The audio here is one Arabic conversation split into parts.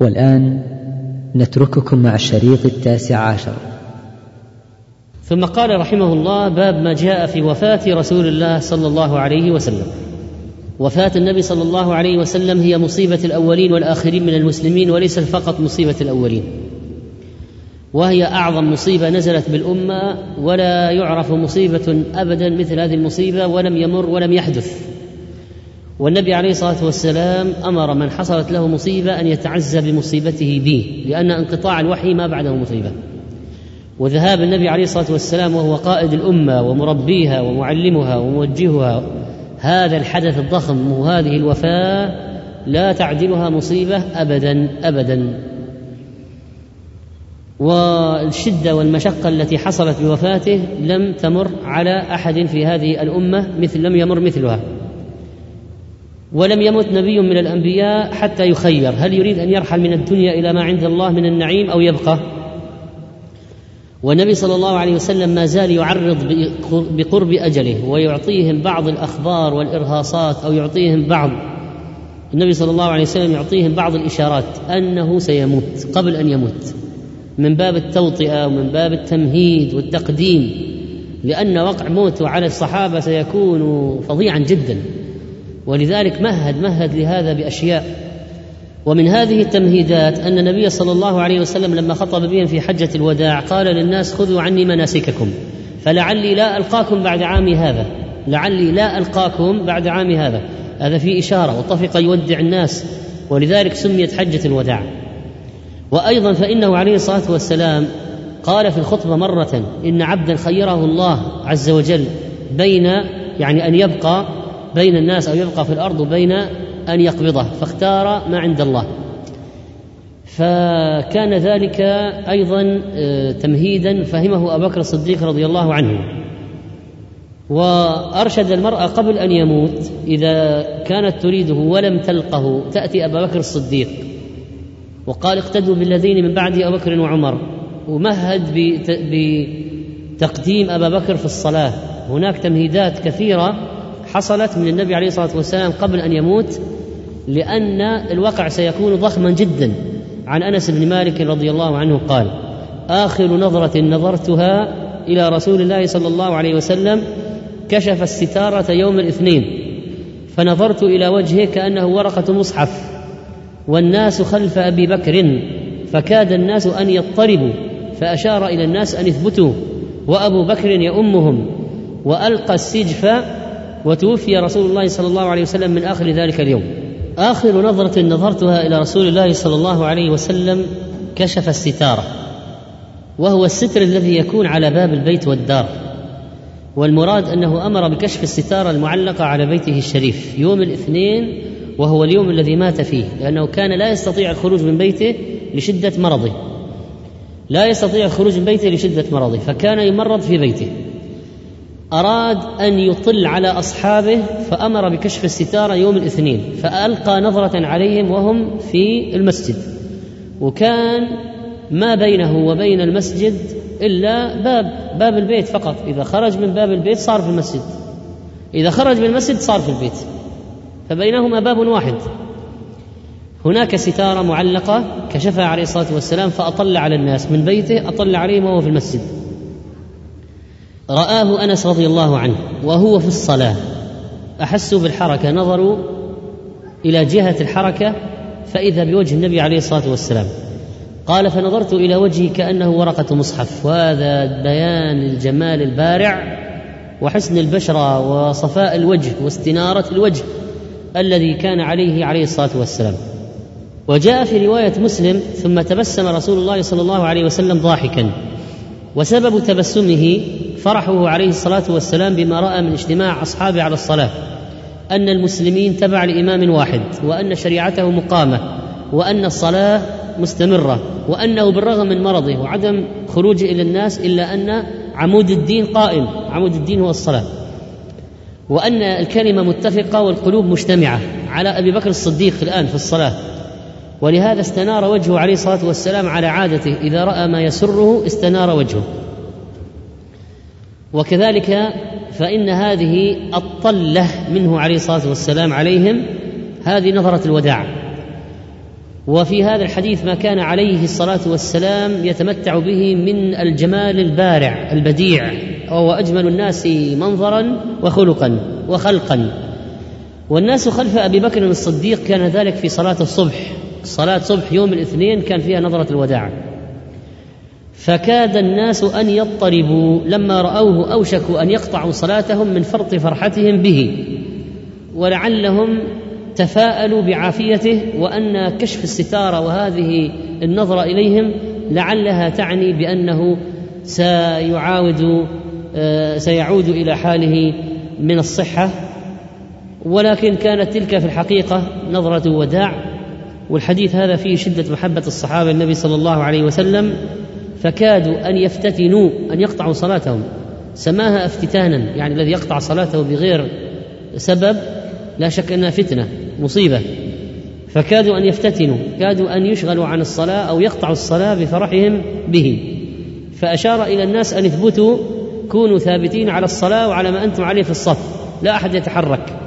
والآن نترككم مع الشريط التاسع عشر. ثم قال رحمه الله باب ما جاء في وفاة رسول الله صلى الله عليه وسلم. وفاة النبي صلى الله عليه وسلم هي مصيبة الأولين والآخرين من المسلمين وليس فقط مصيبة الأولين. وهي أعظم مصيبة نزلت بالأمة ولا يعرف مصيبة أبدا مثل هذه المصيبة ولم يمر ولم يحدث. والنبي عليه الصلاة والسلام أمر من حصلت له مصيبة أن يتعزى بمصيبته به لأن انقطاع الوحي ما بعده مصيبة. وذهاب النبي عليه الصلاة والسلام وهو قائد الأمة ومربيها ومعلمها وموجهها هذا الحدث الضخم وهذه الوفاة لا تعدلها مصيبة ابدا ابدا. والشدة والمشقة التي حصلت بوفاته لم تمر على أحد في هذه الأمة مثل لم يمر مثلها. ولم يمت نبي من الأنبياء حتى يخير. هل يريد أن يرحل من الدنيا إلى ما عند الله من النعيم أو يبقى؟ والنبي صلى الله عليه وسلم ما زال يعرض بقرب أجله ويعطيهم بعض الأخبار والإرهاصات أو يعطيهم بعض النبي صلى الله عليه وسلم يعطيهم بعض الإشارات أنه سيموت قبل أن يموت. من باب التوطئة ومن باب التمهيد والتقديم لأن وقع موته على الصحابة سيكون فظيعا جدا. ولذلك مهد مهد لهذا بأشياء. ومن هذه التمهيدات أن النبي صلى الله عليه وسلم لما خطب بهم في حجة الوداع قال للناس خذوا عني مناسككم فلعلي لا ألقاكم بعد عامي هذا لعلي لا ألقاكم بعد عامي هذا. هذا في إشارة وطفق يودع الناس ولذلك سميت حجة الوداع. وأيضا فإنه عليه الصلاة والسلام قال في الخطبة مرة إن عبدا خيره الله عز وجل بين يعني أن يبقى بين الناس أو يبقى في الأرض وبين أن يقبضه فاختار ما عند الله. فكان ذلك أيضا آه، تمهيدا فهمه أبو بكر الصديق رضي الله عنه. وأرشد المرأة قبل أن يموت إذا كانت تريده ولم تلقه تأتي ابا بكر الصديق. وقال اقتدوا بالذين من بعد أبو بكر وعمر. ومهد بتقديم ابا بكر في الصلاة. هناك تمهيدات كثيرة حصلت من النبي عليه الصلاة والسلام قبل أن يموت لأن الوقع سيكون ضخما جدا. عن أنس بن مالك رضي الله عنه قال آخر نظرة نظرتها إلى رسول الله صلى الله عليه وسلم كشف الستارة يوم الاثنين فنظرت إلى وجهه كأنه ورقة مصحف والناس خلف أبي بكر فكاد الناس أن يضطربوا فأشار إلى الناس أن يثبتوا وأبو بكر يؤمهم وألقى السجف وتوفي رسول الله صلى الله عليه وسلم من آخر ذلك اليوم. آخر نظرة نظرتها إلى رسول الله صلى الله عليه وسلم كشف الستارة وهو الستر الذي يكون على باب البيت والدار. والمراد أنه أمر بكشف الستارة المعلقة على بيته الشريف يوم الاثنين وهو اليوم الذي مات فيه لأنه كان لا يستطيع الخروج من بيته لشدة مرضه. لا يستطيع الخروج من بيته لشدة مرضه فكان يمرض في بيته. أراد أن يطل على أصحابه فأمر بكشف الستارة يوم الاثنين فألقى نظرة عليهم وهم في المسجد. وكان ما بينه وبين المسجد إلا باب باب البيت فقط. إذا خرج من باب البيت صار في المسجد. إذا خرج من المسجد صار في البيت. فبينهما باب واحد. هناك ستارة معلقة كشفها عليه الصلاة والسلام فأطل على الناس. من بيته أطل عليهم وهو في المسجد. رآه أنس رضي الله عنه وهو في الصلاة. أحسوا بالحركة نظروا إلى جهة الحركة فإذا بوجه النبي عليه الصلاة والسلام. قال فنظرت إلى وجهه كأنه ورقة مصحف. وهذا بيان الجمال البارع وحسن البشرة وصفاء الوجه واستنارة الوجه الذي كان عليه عليه الصلاة والسلام. وجاء في رواية مسلم ثم تبسم رسول الله صلى الله عليه وسلم ضاحكا. وسبب تبسمه فرحه عليه الصلاة والسلام بما رأى من اجتماع أصحابه على الصلاة أن المسلمين تبع لإمام واحد وأن شريعته مقامة وأن الصلاة مستمرة وأنه بالرغم من مرضه وعدم خروجه إلى الناس إلا أن عمود الدين قائم عمود الدين هو الصلاة. وأن الكلمة متفقة والقلوب مجتمعة على أبي بكر الصديق الآن في الصلاة. ولهذا استنار وجهه عليه الصلاة والسلام على عادته إذا رأى ما يسره استنار وجهه. وكذلك فإن هذه الطلة منه عليه الصلاة والسلام عليهم هذه نظرة الوداع. وفي هذا الحديث ما كان عليه الصلاة والسلام يتمتع به من الجمال البارع البديع وهو أجمل الناس منظرا وخلقا وخلقا. والناس خلف أبي بكر الصديق كان ذلك في صلاة الصبح. صلاة صبح يوم الاثنين كان فيها نظرة الوداع. فكاد الناس أن يضطربوا لما رأوه اوشكوا أن يقطعوا صلاتهم من فرط فرحتهم به ولعلهم تفاءلوا بعافيته وأن كشف الستاره وهذه النظره إليهم لعلها تعني بأنه سيعاود آه، سيعود إلى حاله من الصحة. ولكن كانت تلك في الحقيقة نظرة وداع والحديث هذا فيه شدة محبة الصحابة النبي صلى الله عليه وسلم. فكادوا أن يفتتنوا أن يقطعوا صلاتهم. سماها افتتانا يعني الذي يقطع صلاته بغير سبب لا شك أنها فتنة مصيبة. فكادوا أن يفتتنوا كادوا أن يشغلوا عن الصلاة أو يقطعوا الصلاة بفرحهم به. فأشار إلى الناس أن اثبتوا كونوا ثابتين على الصلاة وعلى ما أنتم عليه في الصف لا أحد يتحرك.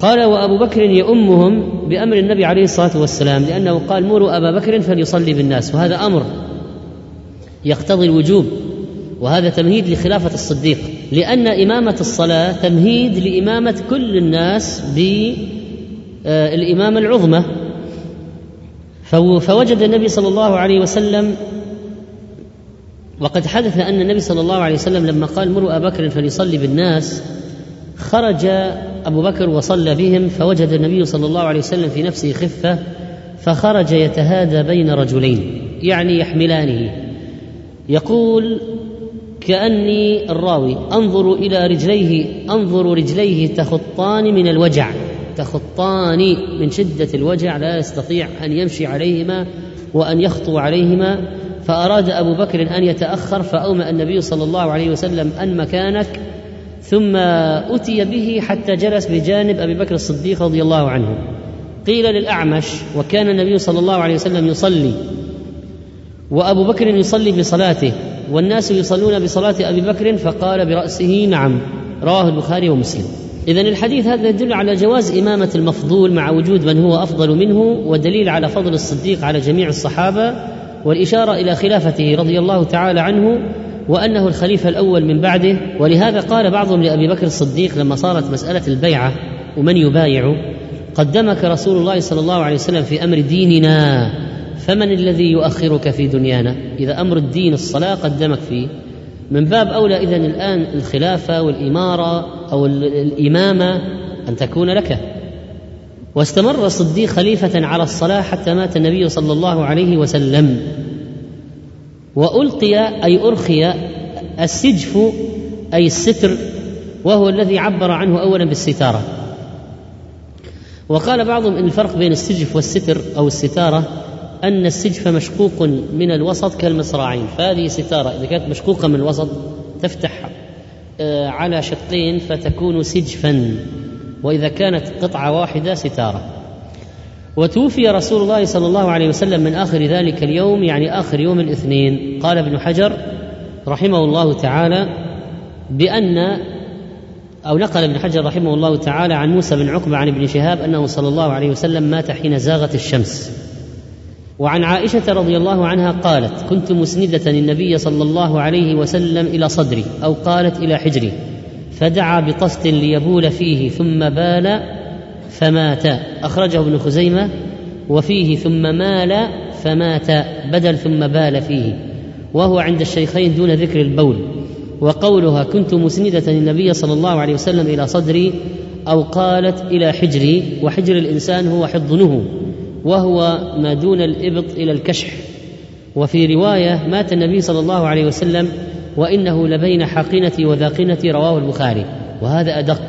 قال وأبو بكر يؤمهم بأمر النبي عليه الصلاة والسلام لأنه قال مروا أبا بكر فليصلي بالناس وهذا أمر يقتضي الوجوب وهذا تمهيد لخلافة الصديق لأن إمامة الصلاة تمهيد لإمامة كل الناس بالامامه العظمى. فوجد النبي صلى الله عليه وسلم وقد حدث أن النبي صلى الله عليه وسلم لما قال مروا أبا بكر فليصلي بالناس خرج أبو بكر وصلى بهم فوجد النبي صلى الله عليه وسلم في نفسه خفة فخرج يتهادى بين رجلين يعني يحملانه. يقول كأني الراوي أنظر إلى رجليه أنظر رجليه تخطان من الوجع. تخطان من شدة الوجع لا يستطيع أن يمشي عليهما وأن يخطو عليهما. فأراد أبو بكر أن يتأخر فأومأ النبي صلى الله عليه وسلم أن مكانك ثم أتي به حتى جلس بجانب أبي بكر الصديق رضي الله عنه. قيل للأعمش وكان النبي صلى الله عليه وسلم يصلي. وأبو بكر يصلي بصلاته والناس يصلون بصلاة أبي بكر فقال برأسه نعم رواه البخاري ومسلم. إذا الحديث هذا يدل على جواز إمامة المفضول مع وجود من هو أفضل منه ودليل على فضل الصديق على جميع الصحابة والإشارة إلى خلافته رضي الله تعالى عنه وأنه الخليفة الأول من بعده. ولهذا قال بعضهم لأبي بكر الصديق لما صارت مسألة البيعة ومن يبايع قدمك رسول الله صلى الله عليه وسلم في أمر ديننا. فمن الذي يؤخرك في دنيانا؟ إذا أمر الدين الصلاة قدمك فيه. من باب أولى اذا الآن الخلافة والإمارة أو الإمامة أن تكون لك. واستمر الصديق خليفة على الصلاة حتى مات النبي صلى الله عليه وسلم. وألقي أي أرخي السجف أي الستر وهو الذي عبر عنه اولا بالستارة. وقال بعضهم إن الفرق بين السجف والستر أو الستارة أن السجف مشقوق من الوسط كالمصراعين. فهذه ستارة إذا كانت مشقوقة من الوسط تفتح آه، على شقين فتكون سجفا. وإذا كانت قطعة واحدة ستارة. وتوفي رسول الله صلى الله عليه وسلم من آخر ذلك اليوم يعني آخر يوم الاثنين. قال ابن حجر رحمه الله تعالى بأن أو نقل ابن حجر رحمه الله تعالى عن موسى بن عقبة عن ابن شهاب أنه صلى الله عليه وسلم مات حين زاغت الشمس. وعن عائشة رضي الله عنها قالت كنت مسندة النبي صلى الله عليه وسلم إلى صدري أو قالت إلى حجري فدعا بطست ليبول فيه ثم بال فمات. أخرجه ابن خزيمة وفيه ثم مال فمات بدل ثم بال فيه. وهو عند الشيخين دون ذكر البول. وقولها كنت مسندة النبي صلى الله عليه وسلم إلى صدري أو قالت إلى حجري وحجر الإنسان هو حضنه. وهو ما دون الإبط إلى الكشح. وفي رواية مات النبي صلى الله عليه وسلم وإنه لبين حاقنتي وذاقنتي رواه البخاري. وهذا أدق.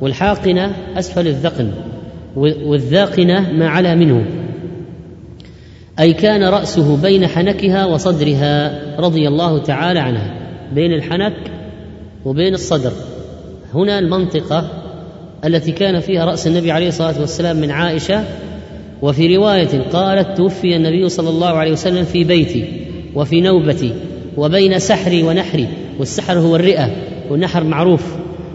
والحاقنة أسفل الذقن. والذاقنة ما علا منه. أي كان رأسه بين حنكها وصدرها رضي الله تعالى عنها. بين الحنك وبين الصدر. هنا المنطقة التي كان فيها رأس النبي عليه الصلاة والسلام من عائشة وفي رواية قالت توفي النبي صلى الله عليه وسلم في بيتي وفي نوبتي وبين سحري ونحري والسحر هو الرئة والنحر معروف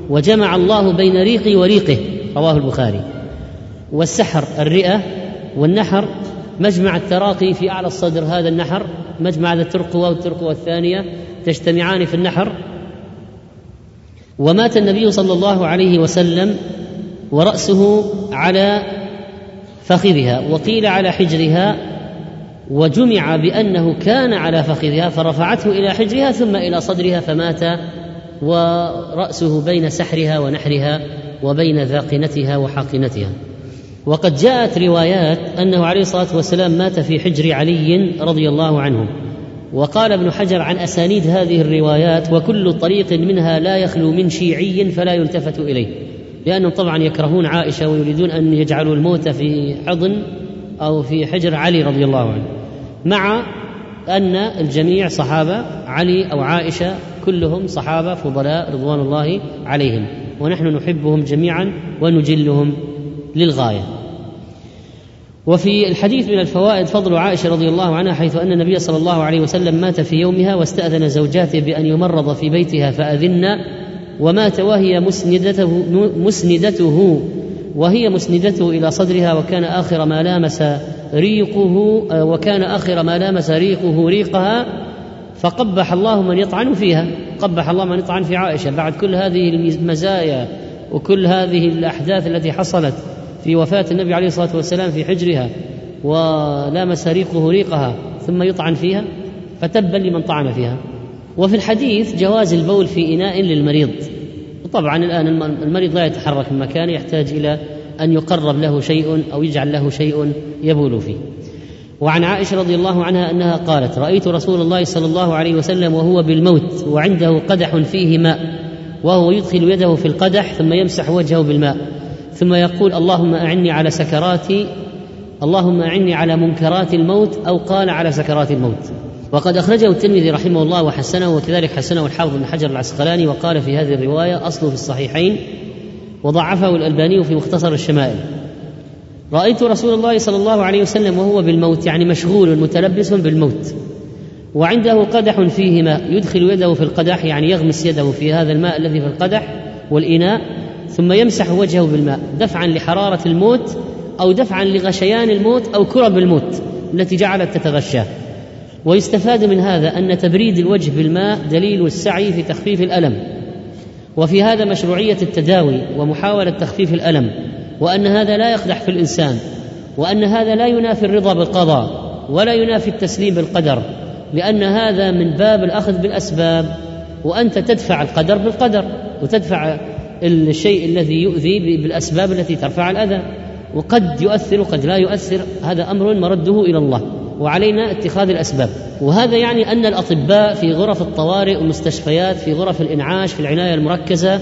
وجمع الله بين ريقي وريقه رواه البخاري. والسحر الرئة والنحر مجمع التراقي في أعلى الصدر هذا النحر مجمع الترقوه والترقوه الثانية تجتمعان في النحر. ومات النبي صلى الله عليه وسلم ورأسه على فخذها وقيل على حجرها وجمع بأنه كان على فخذها فرفعته إلى حجرها ثم إلى صدرها فمات ورأسه بين سحرها ونحرها وبين ذاقنتها وحاقنتها. وقد جاءت روايات أنه عليه الصلاة والسلام مات في حجر علي رضي الله عنه. وقال ابن حجر عن أسانيد هذه الروايات وكل طريق منها لا يخلو من شيعي فلا يلتفت إليه. لأنهم طبعا يكرهون عائشة ويريدون أن يجعلوا الموت في حضن أو في حجر علي رضي الله عنه مع أن الجميع صحابة علي أو عائشة كلهم صحابة فضلاء رضوان الله عليهم ونحن نحبهم جميعا ونجلهم للغاية. وفي الحديث من الفوائد فضل عائشة رضي الله عنها حيث أن النبي صلى الله عليه وسلم مات في يومها واستأذن زوجاته بأن يمرض في بيتها فأذن ومات وهي مسندته مسندته وهي مسندته إلى صدرها وكان آخر ما لامس ريقه وكان آخر ما لامس ريقه ريقها فقبح الله من يطعن فيها قبح الله من يطعن في عائشة. بعد كل هذه المزايا وكل هذه الأحداث التي حصلت في وفاة النبي عليه الصلاة والسلام في حجرها ولامس ريقه ريقها ثم يطعن فيها فتبا لمن طعن فيها. وفي الحديث جواز البول في إناء للمريض. طبعا الآن المريض لا يتحرك من مكانه يحتاج إلى أن يقرب له شيء أو يجعل له شيء يبول فيه. وعن عائشة رضي الله عنها أنها قالت رأيت رسول الله صلى الله عليه وسلم وهو بالموت وعنده قدح فيه ماء وهو يدخل يده في القدح ثم يمسح وجهه بالماء ثم يقول اللهم أعني على سكرات اللهم أعني على منكرات الموت أو قال على سكرات الموت وقد أخرجه الترمذي رحمه الله وحسنه وكذلك حسنه الحافظ بن حجر العسقلاني وقال في هذه الرواية اصله في الصحيحين وضعفه الألباني في مختصر الشمائل. رأيت رسول الله صلى الله عليه وسلم وهو بالموت يعني مشغول متلبس بالموت وعنده قدح فيه ماء يدخل يده في القدح يعني يغمس يده في هذا الماء الذي في القدح والإناء ثم يمسح وجهه بالماء دفعا لحرارة الموت أو دفعا لغشيان الموت أو كرب الموت التي جعلت تتغشاه ويستفاد من هذا أن تبريد الوجه بالماء دليل السعي في تخفيف الألم. وفي هذا مشروعية التداوي ومحاولة تخفيف الألم وأن هذا لا يقدح في الإنسان وأن هذا لا ينافي الرضا بالقضاء ولا ينافي التسليم بالقدر لأن هذا من باب الأخذ بالأسباب وأنت تدفع القدر بالقدر وتدفع الشيء الذي يؤذي بالأسباب التي ترفع الأذى وقد يؤثر وقد لا يؤثر هذا أمر مرده إلى الله. وعلينا اتخاذ الأسباب. وهذا يعني أن الأطباء في غرف الطوارئ والمستشفيات في غرف الإنعاش في العناية المركزة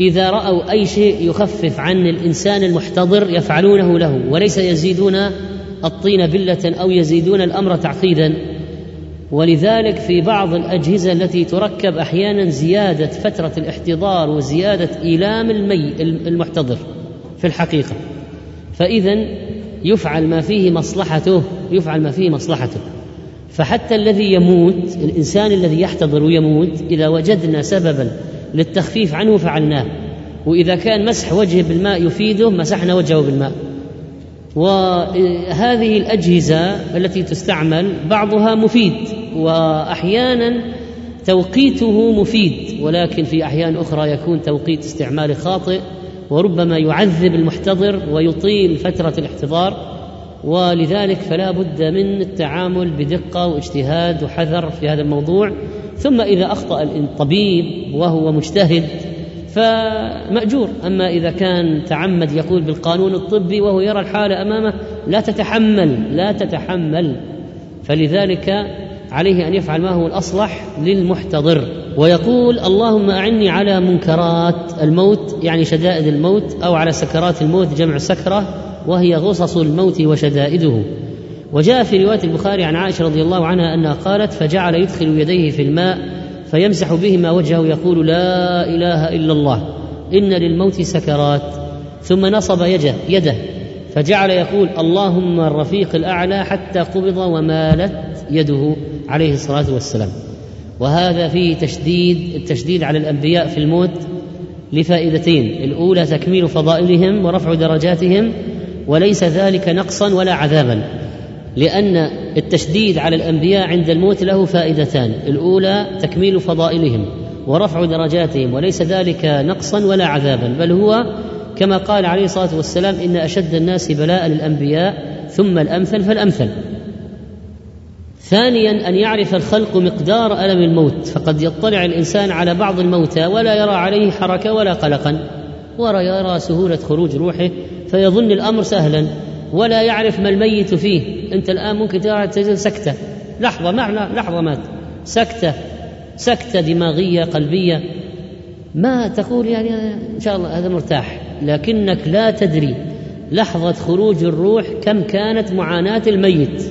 إذا رأوا أي شيء يخفف عن الإنسان المحتضر يفعلونه له وليس يزيدون الطين بلة أو يزيدون الأمر تعقيدا. ولذلك في بعض الأجهزة التي تركب أحيانا زيادة فترة الاحتضار وزيادة إيلام المي المحتضر في الحقيقة. فاذا يفعل ما فيه مصلحته يفعل ما فيه مصلحته. فحتى الذي يموت الإنسان الذي يحتضر ويموت إذا وجدنا سببا للتخفيف عنه فعلناه. وإذا كان مسح وجهه بالماء يفيده مسحنا وجهه بالماء. وهذه الأجهزة التي تستعمل بعضها مفيد واحيانا توقيته مفيد. ولكن في أحيان أخرى يكون توقيت استعمال خاطئ وربما يعذب المحتضر ويطيل فترة الاحتضار ولذلك فلا بد من التعامل بدقة واجتهاد وحذر في هذا الموضوع. ثم إذا أخطأ الطبيب وهو مجتهد فمأجور. أما إذا كان تعمد يقول بالقانون الطبي وهو يرى الحالة أمامه لا تتحمل لا تتحمل. فلذلك عليه أن يفعل ما هو الأصلح للمحتضر. ويقول اللهم أعني على منكرات الموت يعني شدائد الموت أو على سكرات الموت جمع سكرة وهي غصص الموت وشدائده. وجاء في رواية البخاري عن عائشة رضي الله عنها أنها قالت فجعل يدخل يديه في الماء فيمسح بهما وجهه يقول لا إله إلا الله إن للموت سكرات. ثم نصب يده يده فجعل يقول اللهم الرفيق الأعلى حتى قبض ومالت يده. عليه الصلاة والسلام. وهذا فيه تشديد التشديد على الأنبياء في الموت لفائدتين. الأولى تكميل فضائلهم ورفع درجاتهم وليس ذلك نقصا ولا عذابا لأن التشديد على الأنبياء عند الموت له فائدتان. الأولى تكميل فضائلهم ورفع درجاتهم وليس ذلك نقصا ولا عذابا بل هو كما قال عليه الصلاة والسلام إن أشد الناس بلاء الانبياء ثم الأمثل فالأمثل. ثانيا أن يعرف الخلق مقدار ألم الموت فقد يطلع الإنسان على بعض الموتى ولا يرى عليه حركة ولا قلقا ولا يرى سهولة خروج روحه فيظن الأمر سهلا ولا يعرف ما الميت فيه. أنت الآن ممكن تجد سكتة. لحظة معنى لحظة مات. سكتة سكتة دماغية قلبية. ما تقول يعني إن شاء الله هذا مرتاح لكنك لا تدري لحظة خروج الروح كم كانت معاناة الميت.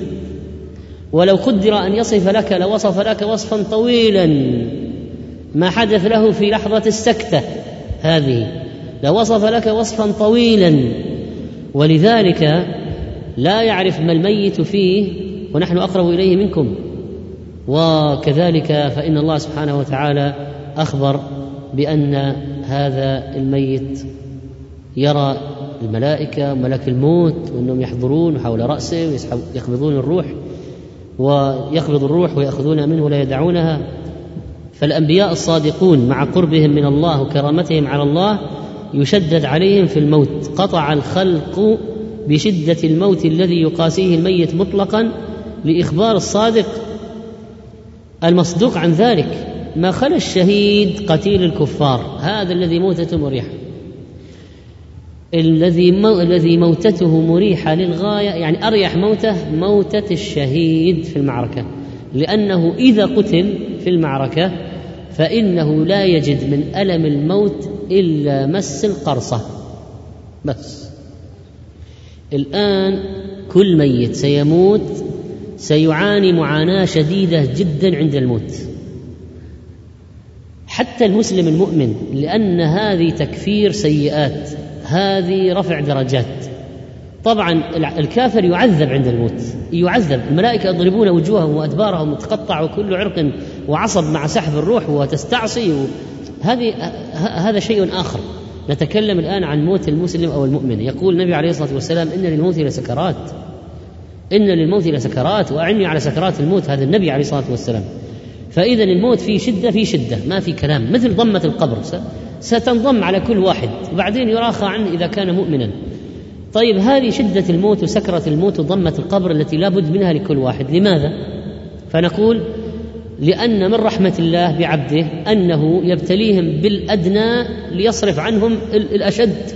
ولو قدر أن يصف لك لوصف لك وصفا طويلا. ما حدث له في لحظة السكتة هذه. لوصف لك وصفا طويلا. ولذلك لا يعرف ما الميت فيه ونحن أقرب إليه منكم. وكذلك فإن الله سبحانه وتعالى أخبر بأن هذا الميت يرى الملائكة ملك الموت وأنهم يحضرون حول رأسه ويقبضون الروح. ويقبض الروح ويأخذونها منه ولا يدعونها فالأنبياء الصادقون مع قربهم من الله وكرامتهم على الله يشدد عليهم في الموت. قطع الخلق بشدة الموت الذي يقاسيه الميت مطلقا لإخبار الصادق المصدوق عن ذلك. ما خلا الشهيد قتيل الكفار. هذا الذي موتته مريحة. الذي مو... الذي موتته مريحة للغاية يعني أريح موته موتة الشهيد في المعركة. لأنه إذا قتل في المعركة فإنه لا يجد من ألم الموت إلا مس القرصة. بس. الآن كل ميت سيموت سيعاني معاناة شديدة جدا عند الموت. حتى المسلم المؤمن لأن هذه تكفير سيئات. هذه رفع درجات. طبعا الكافر يعذب عند الموت يعذب. الملائكة يضربون وجوههم وأدبارهم وتقطع وكل عرق وعصب مع سحب الروح وتستعصي و... هذه هذا شيء آخر. نتكلم الآن عن موت المسلم أو المؤمن. يقول النبي عليه الصلاة والسلام إن للموت لسكرات. إن للموت لسكرات وأعني على سكرات الموت هذا النبي عليه الصلاة والسلام. فإذا الموت في شدة في شدة ما في كلام. مثل ضمة القبر ستنضم على كل واحد. وبعدين يراخى عنه إذا كان مؤمنا. طيب هذه شدة الموت وسكرة الموت وضمة القبر التي لا بد منها لكل واحد. لماذا؟ فنقول لأن من رحمة الله بعبده أنه يبتليهم بالأدنى ليصرف عنهم الأشد.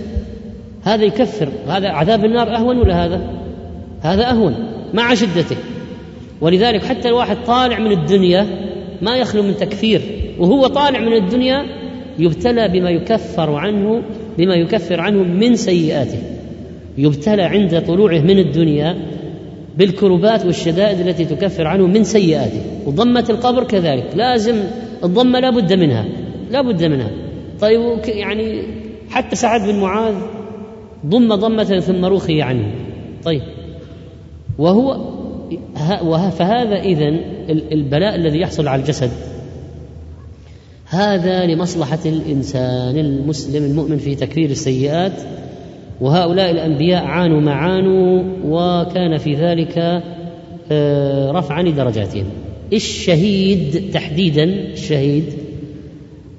هذا يكفر. هذا عذاب النار أهون ولا هذا؟ هذا أهون مع شدته. ولذلك حتى الواحد طالع من الدنيا ما يخلو من تكفير. وهو طالع من الدنيا يبتلى بما يكفر عنه بما يكفر عنه من سيئاته. يبتلى عند طلوعه من الدنيا بالكربات والشدائد التي تكفر عنه من سيئاته. وضمة القبر كذلك. لازم الضمة لا بد منها. لا بد منها. طيب يعني حتى سعد بن معاذ ضم ضمة ثم رخي عنه. طيب. وهو فهذا إذن البلاء الذي يحصل على الجسد. هذا لمصلحة الإنسان المسلم المؤمن في تكفير السيئات. وهؤلاء الأنبياء عانوا ما عانوا وكان في ذلك آه، رفعا لدرجاتهم. الشهيد تحديدا الشهيد.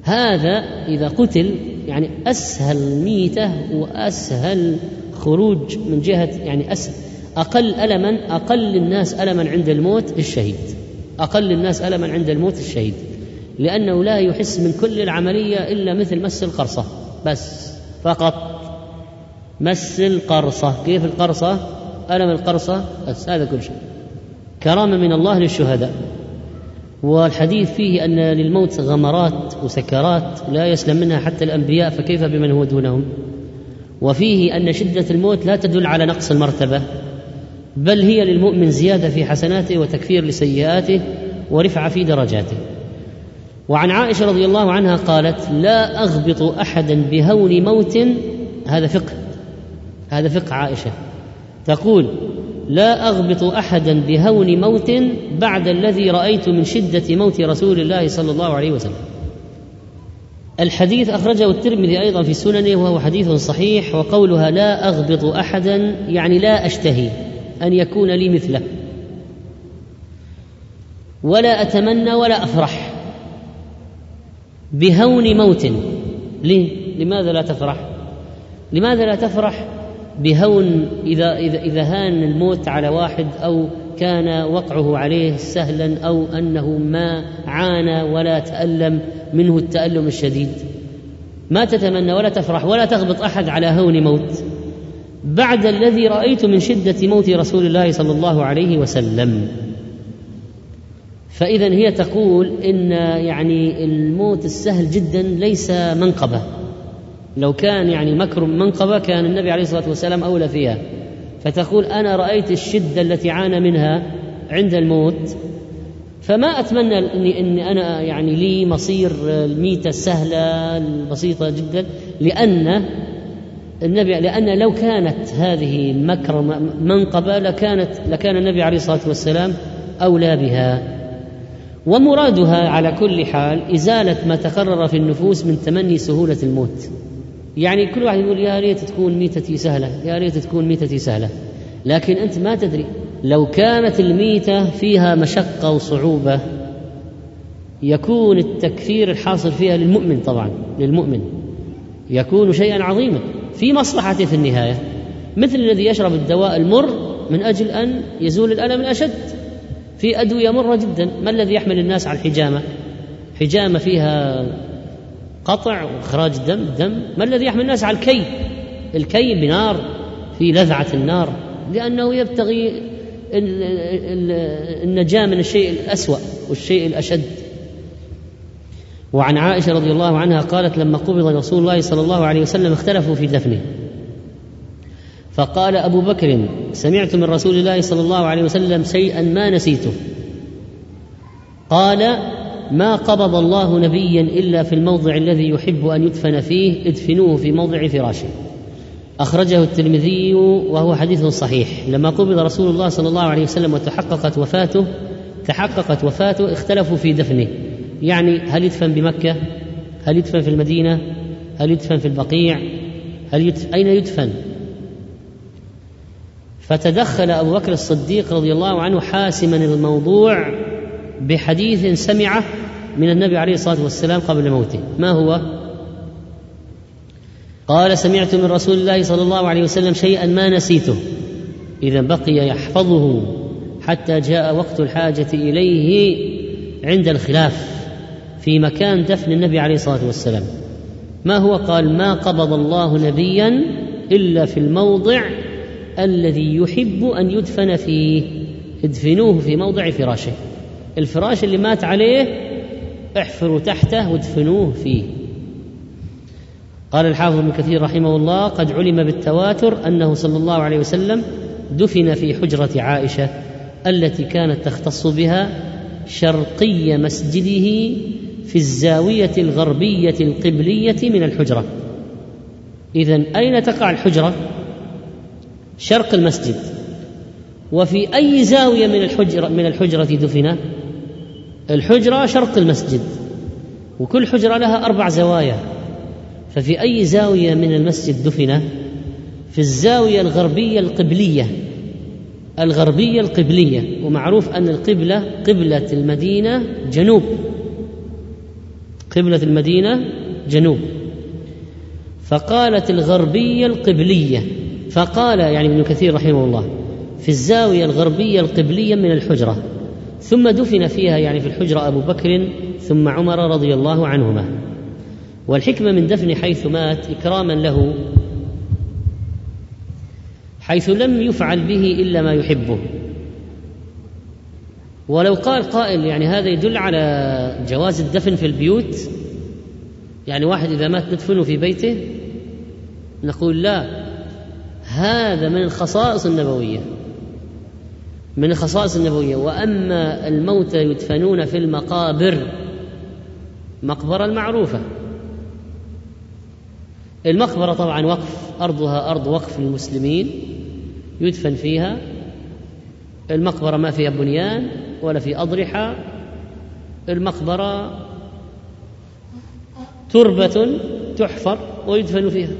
هذا إذا قتل يعني أسهل ميتة وأسهل خروج من جهة يعني أسهل أقل ألما أقل الناس ألما عند الموت الشهيد. أقل الناس ألما عند الموت الشهيد. لأنه لا يحس من كل العملية إلا مثل مس القرصة. بس فقط. مس القرصة. كيف القرصة؟ ألم القرصة؟ بس هذا كل شيء. كرامة من الله للشهداء. والحديث فيه أن للموت غمرات وسكرات لا يسلم منها حتى الأنبياء فكيف بمن هو دونهم؟ وفيه أن شدة الموت لا تدل على نقص المرتبة بل هي للمؤمن زيادة في حسناته وتكفير لسيئاته ورفعة في درجاته. وعن عائشة رضي الله عنها قالت لا أغبط أحدا بهون موت. هذا فقه. هذا فقه عائشة. تقول لا أغبط أحدا بهون موت بعد الذي رأيت من شدة موت رسول الله صلى الله عليه وسلم. الحديث أخرجه الترمذي أيضا في سننه وهو حديث صحيح وقولها لا أغبط أحدا يعني لا أشتهي أن يكون لي مثله. ولا أتمنى ولا أفرح. بهون موت ليه؟ لماذا لا تفرح؟ لماذا لا تفرح بهون إذا إذا إذا هان الموت على واحد أو كان وقعه عليه سهلا أو أنه ما عانى ولا تألم منه التألم الشديد ما تتمنى ولا تفرح ولا تغبط أحد على هون موت بعد الذي رأيت من شدة موت رسول الله صلى الله عليه وسلم فإذا هي تقول إن يعني الموت السهل جدا ليس منقبة. لو كان يعني مكر منقبة كان النبي عليه الصلاة والسلام أولى فيها. فتقول أنا رأيت الشدة التي عانى منها عند الموت. فما أتمنى إني أنا يعني لي مصير الميتة السهلة البسيطة جدا لأن النبي لأن لو كانت هذه مكر منقبة لكانت لكان النبي عليه الصلاة والسلام أولى بها. ومرادها على كل حال إزالة ما تقرر في النفوس من تمني سهولة الموت. يعني كل واحد يقول يا ريت تكون ميتتي سهلة يا ريت تكون ميتتي سهلة. لكن أنت ما تدري لو كانت الميتة فيها مشقة وصعوبة يكون التكفير الحاصل فيها للمؤمن طبعا للمؤمن. يكون شيئا عظيما. في مصلحته في النهاية مثل الذي يشرب الدواء المر من أجل أن يزول الألم الأشد. في أدوية مرة جدا. ما الذي يحمل الناس على الحجامة؟ حجامة فيها قطع وإخراج دم دم. ما الذي يحمل الناس على الكي؟ الكي بنار في لذعة النار. لأنه يبتغي النجاة من الشيء الأسوأ والشيء الأشد. وعن عائشة رضي الله عنها قالت لما قبض رسول الله صلى الله عليه وسلم اختلفوا في دفنه. فقال أبو بكر سمعت من رسول الله صلى الله عليه وسلم شيئا ما نسيته. قال ما قبض الله نبيا إلا في الموضع الذي يحب أن يدفن فيه ادفنوه في موضع فراشه. أخرجه الترمذي وهو حديث صحيح. لما قبض رسول الله صلى الله عليه وسلم وتحققت وفاته تحققت وفاته اختلفوا في دفنه. يعني هل يدفن بمكة؟ هل يدفن في المدينة؟ هل يدفن في البقيع؟ هل يدفن أين يدفن؟ فتدخل أبو بكر الصديق رضي الله عنه حاسما الموضوع بحديث سمعه من النبي عليه الصلاة والسلام قبل موته. ما هو؟ قال سمعت من رسول الله صلى الله عليه وسلم شيئا ما نسيته. إذا بقي يحفظه حتى جاء وقت الحاجة إليه عند الخلاف في مكان دفن النبي عليه الصلاة والسلام. ما هو؟ قال ما قبض الله نبيا إلا في الموضع الذي يحب أن يدفن فيه. ادفنوه في موضع فراشه. الفراش اللي مات عليه احفروا تحته وادفنوه فيه. قال الحافظ ابن كثير رحمه الله قد علم بالتواتر أنه صلى الله عليه وسلم دفن في حجرة عائشة التي كانت تختص بها شرقي مسجده في الزاوية الغربية القبلية من الحجرة. اذا أين تقع الحجرة؟ شرق المسجد. وفي أي زاوية من الحجره من الحجرة دفن؟ الحجرة شرق المسجد. وكل حجرة لها أربع زوايا. ففي أي زاوية من المسجد دفن؟ في الزاوية الغربية القبلية. الغربية القبلية. ومعروف أن القبلة قبلة المدينة جنوب. قبلة المدينة جنوب. فقالت الغربية القبلية. فقال يعني ابن كثير رحمه الله في الزاوية الغربية القبلية من الحجرة ثم دفن فيها يعني في الحجرة أبو بكر ثم عمر رضي الله عنهما. والحكمة من دفن حيث مات إكراما له حيث لم يفعل به إلا ما يحبه. ولو قال قائل يعني هذا يدل على جواز الدفن في البيوت يعني واحد إذا مات ندفنه في بيته؟ نقول لا. هذا من الخصائص النبوية. من الخصائص النبوية. وأما الموتى يدفنون في المقابر مقبرة المعروفة. المقبرة طبعا وقف أرضها أرض وقف للمسلمين يدفن فيها. المقبرة ما فيها بنيان ولا في أضرحة. المقبرة تربة تحفر ويدفن فيها.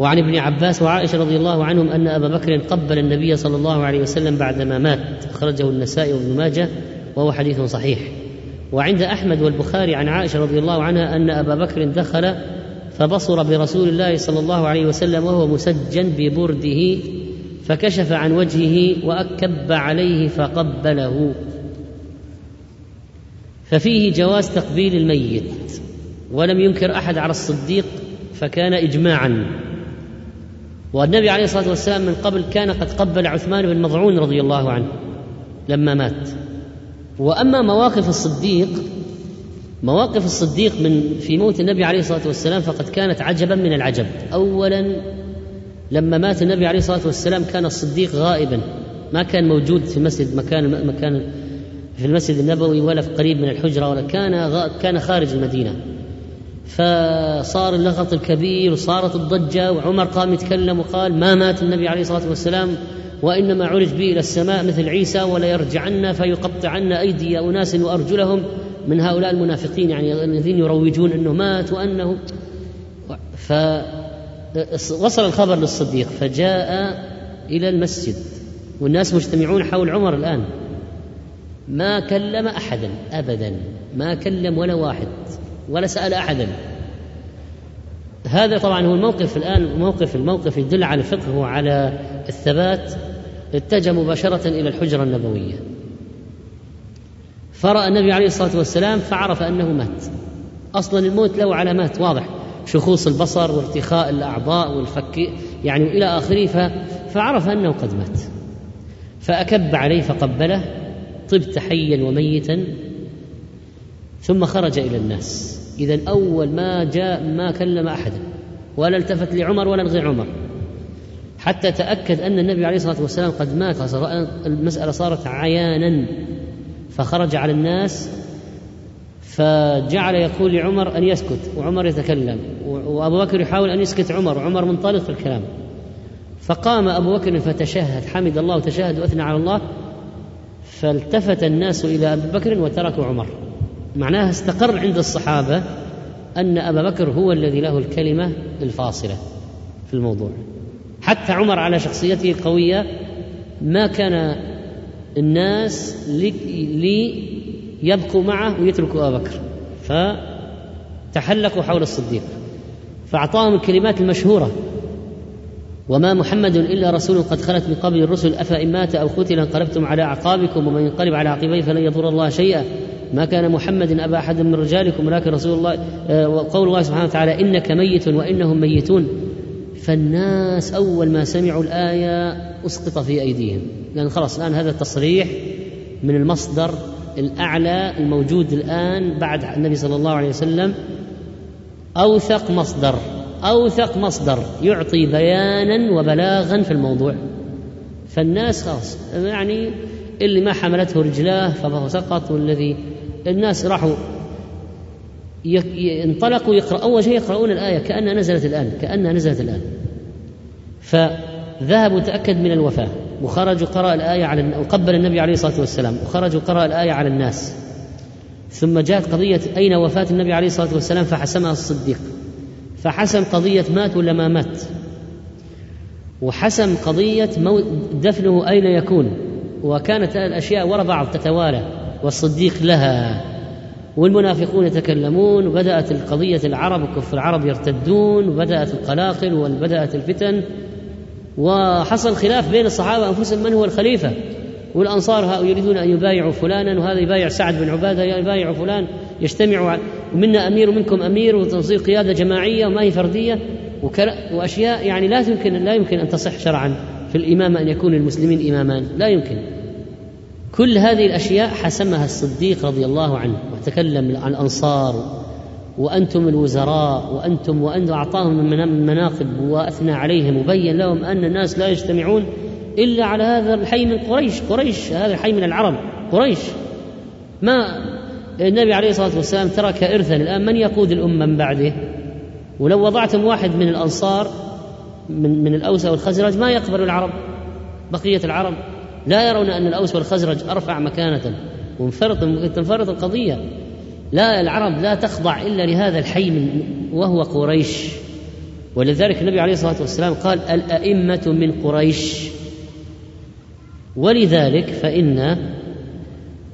وعن ابن عباس وعائشة رضي الله عنهم أن أبا بكر قبل النبي صلى الله عليه وسلم بعدما مات. أخرجه النسائي وابن ماجه وهو حديث صحيح. وعند أحمد والبخاري عن عائشة رضي الله عنها أن أبا بكر دخل فبصر برسول الله صلى الله عليه وسلم وهو مسجن ببرده فكشف عن وجهه وأكب عليه فقبله. ففيه جواز تقبيل الميت. ولم ينكر أحد على الصديق فكان إجماعا. والنبي عليه الصلاة والسلام من قبل كان قد قبل عثمان بن مضعون رضي الله عنه لما مات. وأما مواقف الصديق مواقف الصديق من في موت النبي عليه الصلاة والسلام فقد كانت عجبا من العجب. اولا لما مات النبي عليه الصلاة والسلام كان الصديق غائبا. ما كان موجود في مسجد مكان مكان في المسجد النبوي ولا في قريب من الحجرة ولا كان كان خارج المدينة. فصار اللغط الكبير وصارت الضجة وعمر قام يتكلم وقال ما مات النبي عليه الصلاة والسلام وإنما عرج به إلى السماء مثل عيسى ولا يرجعن فيقطعن أيدي أناس وأرجلهم من هؤلاء المنافقين يعني الذين يروجون إنه مات وأنه فوصل الخبر للصديق فجاء إلى المسجد والناس مجتمعون حول عمر الآن. ما كلم أحدا أبدا ما كلم ولا واحد. ولا سأل أحدا. هذا طبعا هو الموقف الآن موقف الموقف يدل على الفقه وعلى الثبات. اتجه مباشرة إلى الحجرة النبوية. فرأى النبي عليه الصلاة والسلام فعرف أنه مات. أصلا الموت له علامات واضح شخوص البصر وارتخاء الأعضاء والفك يعني إلى آخره فعرف أنه قد مات. فأكب عليه فقبله طبت حيا وميتا ثم خرج إلى الناس. إذا أول ما جاء ما كلم أحدا ولا التفت لعمر ولا لغير عمر. حتى تأكد أن النبي عليه الصلاة والسلام قد مات المسألة صارت عيانا فخرج على الناس فجعل يقول لعمر أن يسكت وعمر يتكلم وأبو بكر يحاول أن يسكت عمر وعمر منطلق في الكلام. فقام أبو بكر فتشهد حمد الله وتشهد وأثنى على الله فالتفت الناس إلى أبي بكر وتركوا عمر. معناها استقر عند الصحابة أن أبا بكر هو الذي له الكلمة الفاصلة في الموضوع. حتى عمر على شخصيته القوية ما كان الناس ليبقوا معه ويتركوا أبا بكر فتحلقوا حول الصديق فأعطاهم الكلمات المشهورة. وما محمد إلا رسول قد خلت من قبل الرسل أفإن مات أو قتل انقلبتم على أعقابكم ومن ينقلب على عقبيه فلن يضر الله شيئا. ما كان محمد أبا أحد من رجالكم ولكن رسول الله آه، وقول الله سبحانه وتعالى إنك ميت وإنهم ميتون. فالناس أول ما سمعوا الآية أسقط في أيديهم. لأن خلاص الآن هذا تصريح من المصدر الأعلى الموجود الآن بعد النبي صلى الله عليه وسلم. أوثق مصدر أوثق مصدر يعطي بيانا وبلاغا في الموضوع. فالناس خلاص يعني اللي ما حملته رجلاه فهو سقط والذي الناس راحوا انطلقوا يقرأ أول شيء يقرؤون الآية كأنها نزلت الآن كأنها نزلت الآن. فذهبوا تأكد من الوفاة. وخرجوا قرأ الآية على وقبل النبي عليه الصلاة والسلام. وخرجوا قرأ الآية على الناس. ثم جاءت قضية أين وفاة النبي عليه الصلاة والسلام؟ فحسمها الصديق. فحسم قضية مات ولا ما مات؟ وحسم قضية دفنه أين يكون؟ وكانت الأشياء وراء بعض تتوالى. والصديق لها. والمنافقون يتكلمون وبدأت القضية العرب وكف العرب يرتدون وبدأت القلاقل وبدأت الفتن. وحصل خلاف بين الصحابة أنفسهم من هو الخليفة؟ والأنصار يريدون أن يبايعوا فلانا وهذا يبايع سعد بن عبادة يبايع فلان. يجتمع ومنا أمير ومنكم أمير وتصير قيادة جماعية وما هي فردية. وأشياء يعني لا يمكن لا يمكن أن تصح شرعا في الإمامة أن يكون المسلمين إمامان لا يمكن. كل هذه الأشياء حسمها الصديق رضي الله عنه وتكلم عن الأنصار وأنتم الوزراء وأنتم وأنتم أعطاهم من المناقب وأثنى عليهم وبين لهم أن الناس لا يجتمعون إلا على هذا الحي من قريش. قريش هذا الحي من العرب قريش. ما النبي عليه الصلاة والسلام ترك ارثا. الآن من يقود الأمة من بعده؟ ولو وضعتم واحد من الأنصار من من الأوس والخزرج ما يقبل العرب بقية العرب. لا يرون أن الأوس والخزرج أرفع مكانة. وانفرط تنفرط القضية. لا العرب لا تخضع إلا لهذا الحي وهو قريش. ولذلك النبي عليه الصلاة والسلام قال الأئمة من قريش. ولذلك فإن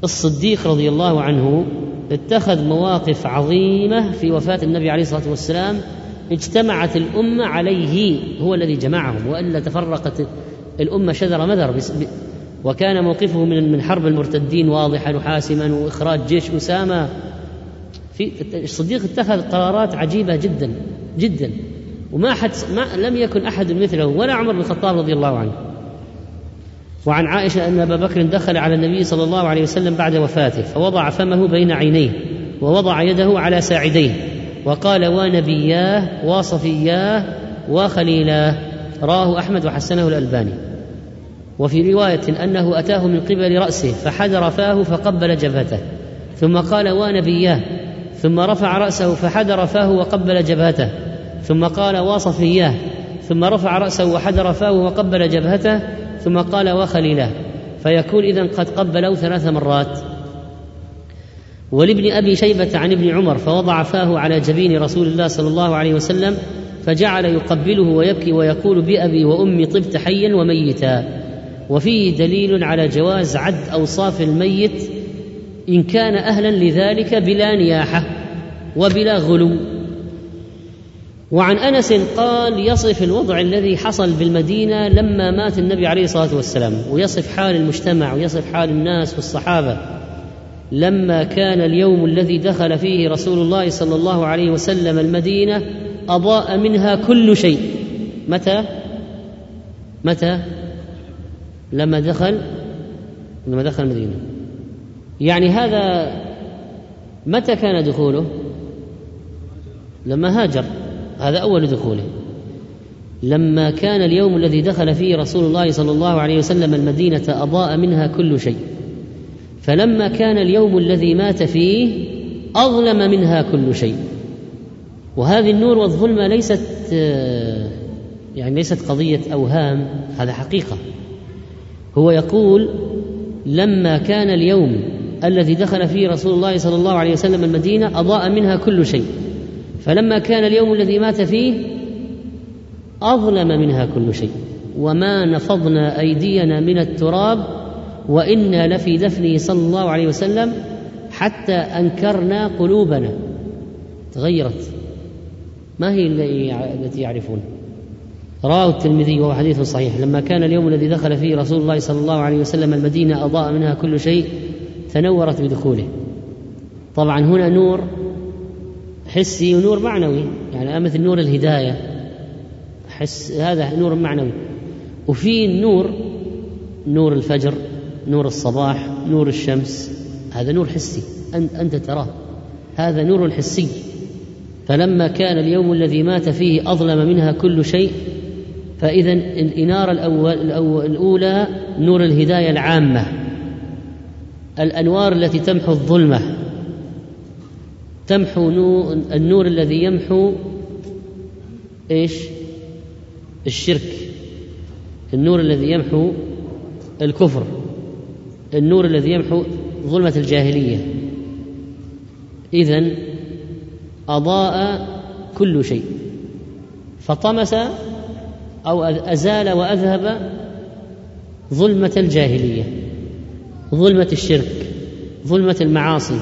الصديق رضي الله عنه اتخذ مواقف عظيمة في وفاة النبي عليه الصلاة والسلام. اجتمعت الأمة عليه هو الذي جمعهم وإلا تفرقت الأمة شذر مذر وكان موقفه من من حرب المرتدين واضحا وحاسما وإخراج جيش أسامة. في الصديق اتخذ قرارات عجيبة جدا جدا. وما حد ما لم يكن أحد مثله ولا عمر بن الخطاب رضي الله عنه. وعن عائشة أن أبا بكر دخل على النبي صلى الله عليه وسلم بعد وفاته فوضع فمه بين عينيه ووضع يده على ساعديه وقال ونبياه وصفياه وخليلاه راه أحمد وحسنه الألباني. وفي رواية أنه أتاه من قبل رأسه فحدر فاه فقبل جبهته. ثم قال ونبياه ثم رفع رأسه فحدر فاه وقبل جبهته. ثم قال وصفياه ثم رفع رأسه وحدر فاه وقبل جبهته. ثم قال وخليلاه فيكون اذا قد قبلوا ثلاث مرات. ولابن أبي شيبة عن ابن عمر فوضع فاه على جبين رسول الله صلى الله عليه وسلم فجعل يقبله ويبكي ويقول بأبي وأمي طبت حيا وميتا. وفيه دليل على جواز عد أوصاف الميت إن كان أهلا لذلك بلا نياحة وبلا غلو. وعن أنس قال يصف الوضع الذي حصل بالمدينة لما مات النبي عليه الصلاة والسلام ويصف حال المجتمع ويصف حال الناس والصحابه لما كان اليوم الذي دخل فيه رسول الله صلى الله عليه وسلم المدينة أضاء منها كل شيء. متى؟ متى؟ لما دخل لما دخل المدينة. يعني هذا متى كان دخوله؟ لما هاجر. هذا أول دخوله. لما كان اليوم الذي دخل فيه رسول الله صلى الله عليه وسلم المدينة أضاء منها كل شيء. فلما كان اليوم الذي مات فيه أظلم منها كل شيء. وهذه النور والظلمة ليست يعني ليست قضية أوهام هذا حقيقة. هو يقول لما كان اليوم الذي دخل فيه رسول الله صلى الله عليه وسلم المدينة أضاء منها كل شيء. فلما كان اليوم الذي مات فيه أظلم منها كل شيء. وما نفضنا أيدينا من التراب وإنا لفي دفنه صلى الله عليه وسلم حتى أنكرنا قلوبنا. تغيرت. ما هي التي يعرفون؟ رواه الترمذي وهو حديث صحيح. لما كان اليوم الذي دخل فيه رسول الله صلى الله عليه وسلم المدينة أضاء منها كل شيء تنورت بدخوله. طبعا هنا نور حسي ونور معنوي يعني مثل نور الهداية. حس هذا نور معنوي. وفي النور نور الفجر نور الصباح نور الشمس. هذا نور حسي. أنت تراه. هذا نور حسي. فلما كان اليوم الذي مات فيه أظلم منها كل شيء فإذا الإنارة الأول, الأول الأولى نور الهداية العامة. الأنوار التي تمحو الظلمة. تمحو النور الذي يمحو إيش؟ الشرك. النور الذي يمحو الكفر. النور الذي يمحو ظلمة الجاهلية. اذا أضاء كل شيء. فطمس أو أزال وأذهب ظلمة الجاهلية ظلمة الشرك ظلمة المعاصي.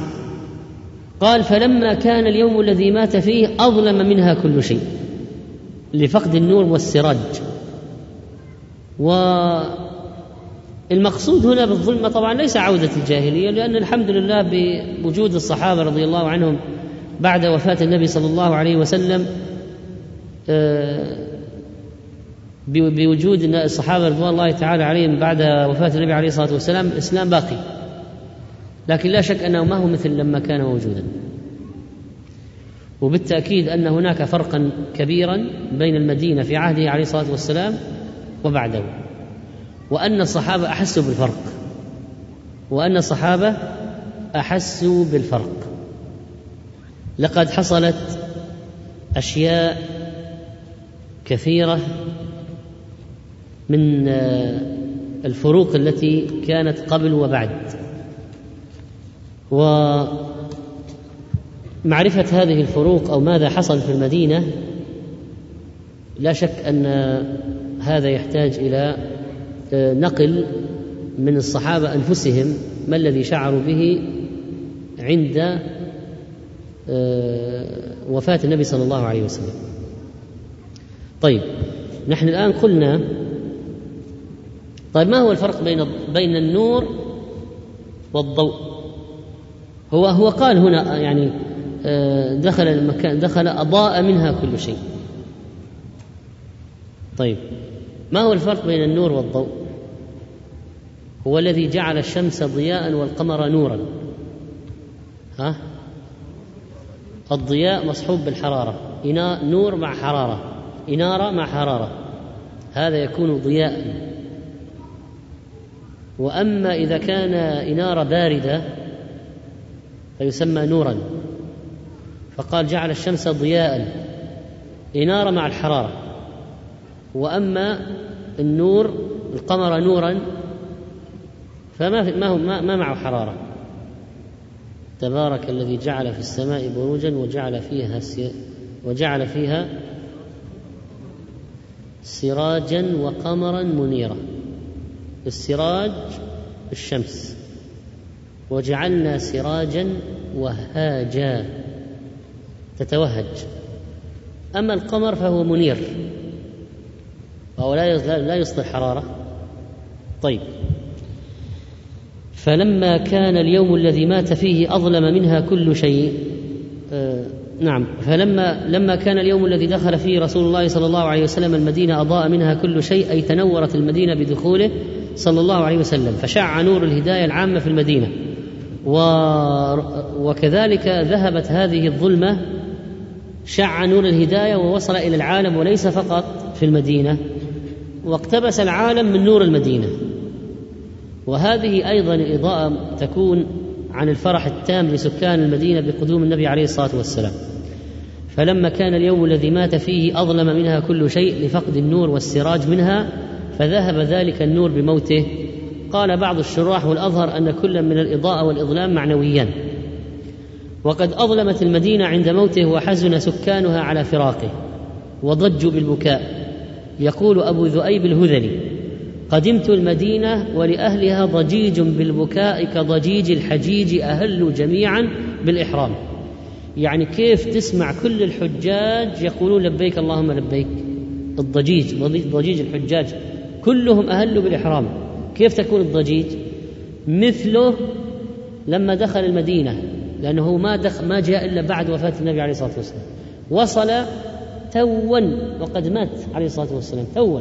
قال فلما كان اليوم الذي مات فيه أظلم منها كل شيء لفقد النور والسراج. والمقصود هنا بالظلمة طبعا ليس عودة الجاهلية لأن الحمد لله بوجود الصحابة رضي الله عنهم بعد وفاة النبي صلى الله عليه وسلم آه، بوجود الصحابة رضوان الله تعالى عليهم بعد وفاة النبي عليه الصلاة والسلام الإسلام باقي. لكن لا شك أنه ما هو مثل لما كان موجودا. وبالتأكيد أن هناك فرقا كبيرا بين المدينة في عهده عليه الصلاة والسلام وبعده. وأن الصحابة احسوا بالفرق. وأن الصحابة احسوا بالفرق. لقد حصلت أشياء كثيرة من الفروق التي كانت قبل وبعد. معرفة هذه الفروق أو ماذا حصل في المدينة لا شك أن هذا يحتاج إلى آه، نقل من الصحابة أنفسهم ما الذي شعروا به عند آه، وفاة النبي صلى الله عليه وسلم. طيب نحن الآن قلنا طيب ما هو الفرق بين بين النور والضوء؟ هو هو قال هنا يعني آه، دخل المكان دخل أضاء منها كل شيء. طيب ما هو الفرق بين النور والضوء؟ هو الذي جعل الشمس ضياء والقمر نورا. ها؟ الضياء مصحوب بالحرارة. نور مع حرارة. إنارة مع حرارة. هذا يكون ضياء. وأما إذا كان إنارة باردة فيسمى نورا. فقال جعل الشمس ضياء. إنارة مع الحرارة. وأما النور القمر نورا فما ما هو ما, ما معه حرارة. تبارك الذي جعل في السماء بروجا وجعل فيها وجعل فيها سراجا وقمرا منيرا. السراج الشمس وجعلنا سراجا وهاجا. تتوهج. أما القمر فهو منير. وهو لا لا يصدر حرارة. طيب. فلما كان اليوم الذي مات فيه أظلم منها كل شيء. آه نعم. فلما لما كان اليوم الذي دخل فيه رسول الله صلى الله عليه وسلم المدينة أضاء منها كل شيء أي تنورت المدينة بدخوله صلى الله عليه وسلم فشع نور الهداية العامة في المدينة. و وكذلك ذهبت هذه الظلمة شع نور الهداية ووصل إلى العالم وليس فقط في المدينة واقتبس العالم من نور المدينة. وهذه أيضا الإضاءة تكون عن الفرح التام لسكان المدينة بقدوم النبي عليه الصلاة والسلام. فلما كان اليوم الذي مات فيه أظلم منها كل شيء لفقد النور والسراج منها فذهب ذلك النور بموته. قال بعض الشراح والأظهر أن كل من الإضاءة والإظلام معنويان وقد أظلمت المدينة عند موته وحزن سكانها على فراقه. وضجوا بالبكاء. يقول أبو ذؤيب الهذلي قدمت المدينة ولأهلها ضجيج بالبكاء كضجيج الحجيج أهلوا جميعا بالإحرام. يعني كيف تسمع كل الحجاج يقولون لبيك اللهم لبيك؟ الضجيج ضجيج الحجاج. كلهم أهلوا بالإحرام. كيف تكون الضجيج؟ مثله لما دخل المدينة لأنه ما دخل ما جاء إلا بعد وفاة النبي عليه الصلاة والسلام. وصل توا وقد مات عليه الصلاة والسلام توا.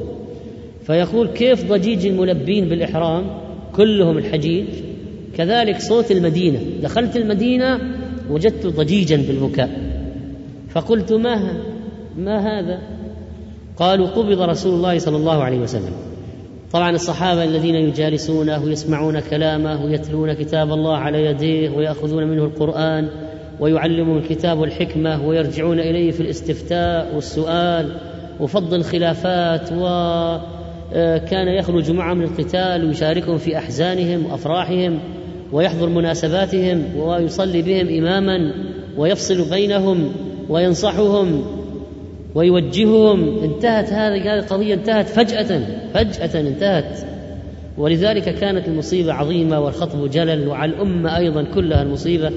فيقول كيف ضجيج الملبين بالإحرام؟ كلهم الحجيج. كذلك صوت المدينة. دخلت المدينة وجدت ضجيجا بالبكاء. فقلت ما ما هذا؟ قالوا قبض رسول الله صلى الله عليه وسلم. طبعا الصحابة الذين يجالسونه ويسمعون كلامه ويتلون كتاب الله على يديه ويأخذون منه القرآن ويعلمهم الكتاب والحكمة ويرجعون إليه في الاستفتاء والسؤال وفض الخلافات وكان يخرج معهم للقتال ويشاركهم في أحزانهم وأفراحهم ويحضر مناسباتهم ويصلي بهم إماما ويفصل بينهم وينصحهم ويوجههم انتهت هذه القضية انتهت فجأة فجأة انتهت. ولذلك كانت المصيبة عظيمة والخطب جلل وعلى الأمة أيضا كلها المصيبة.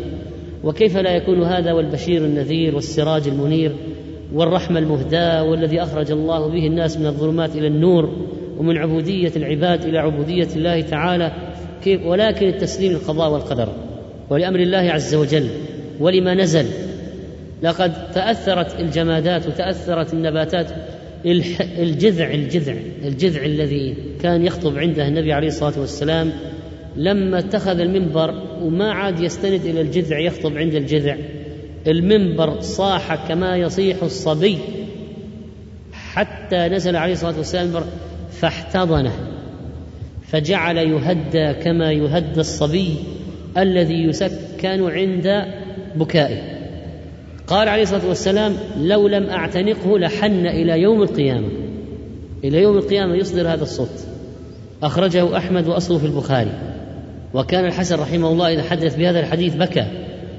وكيف لا يكون هذا والبشير النذير والسراج المنير والرحمة المهداة والذي أخرج الله به الناس من الظلمات إلى النور ومن عبودية العباد إلى عبودية الله تعالى؟ كيف؟ ولكن التسليم للقضاء والقدر. ولأمر الله عز وجل ولما نزل لقد تأثرت الجمادات وتأثرت النباتات الجذع الجذع الجذع الذي كان يخطب عنده النبي عليه الصلاة والسلام لما اتخذ المنبر وما عاد يستند إلى الجذع يخطب عند الجذع. المنبر صاح كما يصيح الصبي. حتى نزل عليه الصلاة والسلام فاحتضنه. فجعل يهدى كما يهدى الصبي الذي يسكن عند بكائه. قال عليه الصلاة والسلام لو لم أعتنقه لحن إلى يوم القيامة. إلى يوم القيامة يصدر هذا الصوت. أخرجه أحمد وأصله في البخاري. وكان الحسن رحمه الله إذا حدث بهذا الحديث بكى.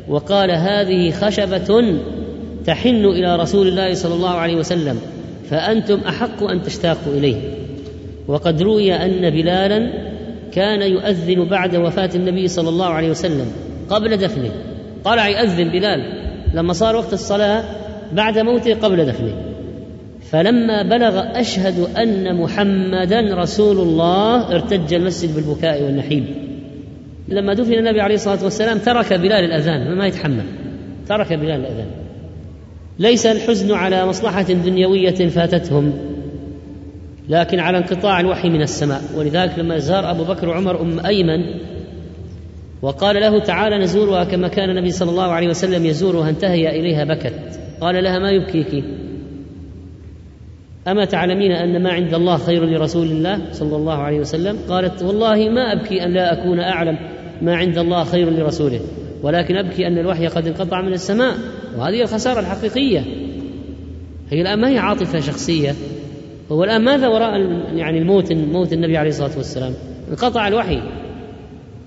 وقال هذه خشبة تحن إلى رسول الله صلى الله عليه وسلم فأنتم أحق أن تشتاقوا إليه. وقد روي أن بلالا كان يؤذن بعد وفاة النبي صلى الله عليه وسلم قبل دفنه. طلع يؤذن بلال؟ لما صار وقت الصلاة بعد موته قبل دفنه فلما بلغ أشهد أن محمدا رسول الله ارتج المسجد بالبكاء والنحيب لما دفن النبي عليه الصلاة والسلام ترك بلال الأذان ما يتحمل. ترك بلال الأذان. ليس الحزن على مصلحة دنيوية فاتتهم لكن على انقطاع الوحي من السماء. ولذلك لما زار أبو بكر وعمر أم أيمن وقال له تعالى نزورها كما كان النبي صلى الله عليه وسلم يزورها انتهي إليها بكت. قال لها ما يبكيك؟ أما تعلمين أن ما عند الله خير لرسول الله صلى الله عليه وسلم؟ قالت والله ما أبكي أن لا أكون أعلم ما عند الله خير لرسوله ولكن أبكي أن الوحي قد انقطع من السماء وهذه الخسارة الحقيقية. هي الآن ما هي عاطفة شخصية؟ هو الآن ماذا وراء يعني الموت موت النبي عليه الصلاة والسلام؟ انقطع الوحي.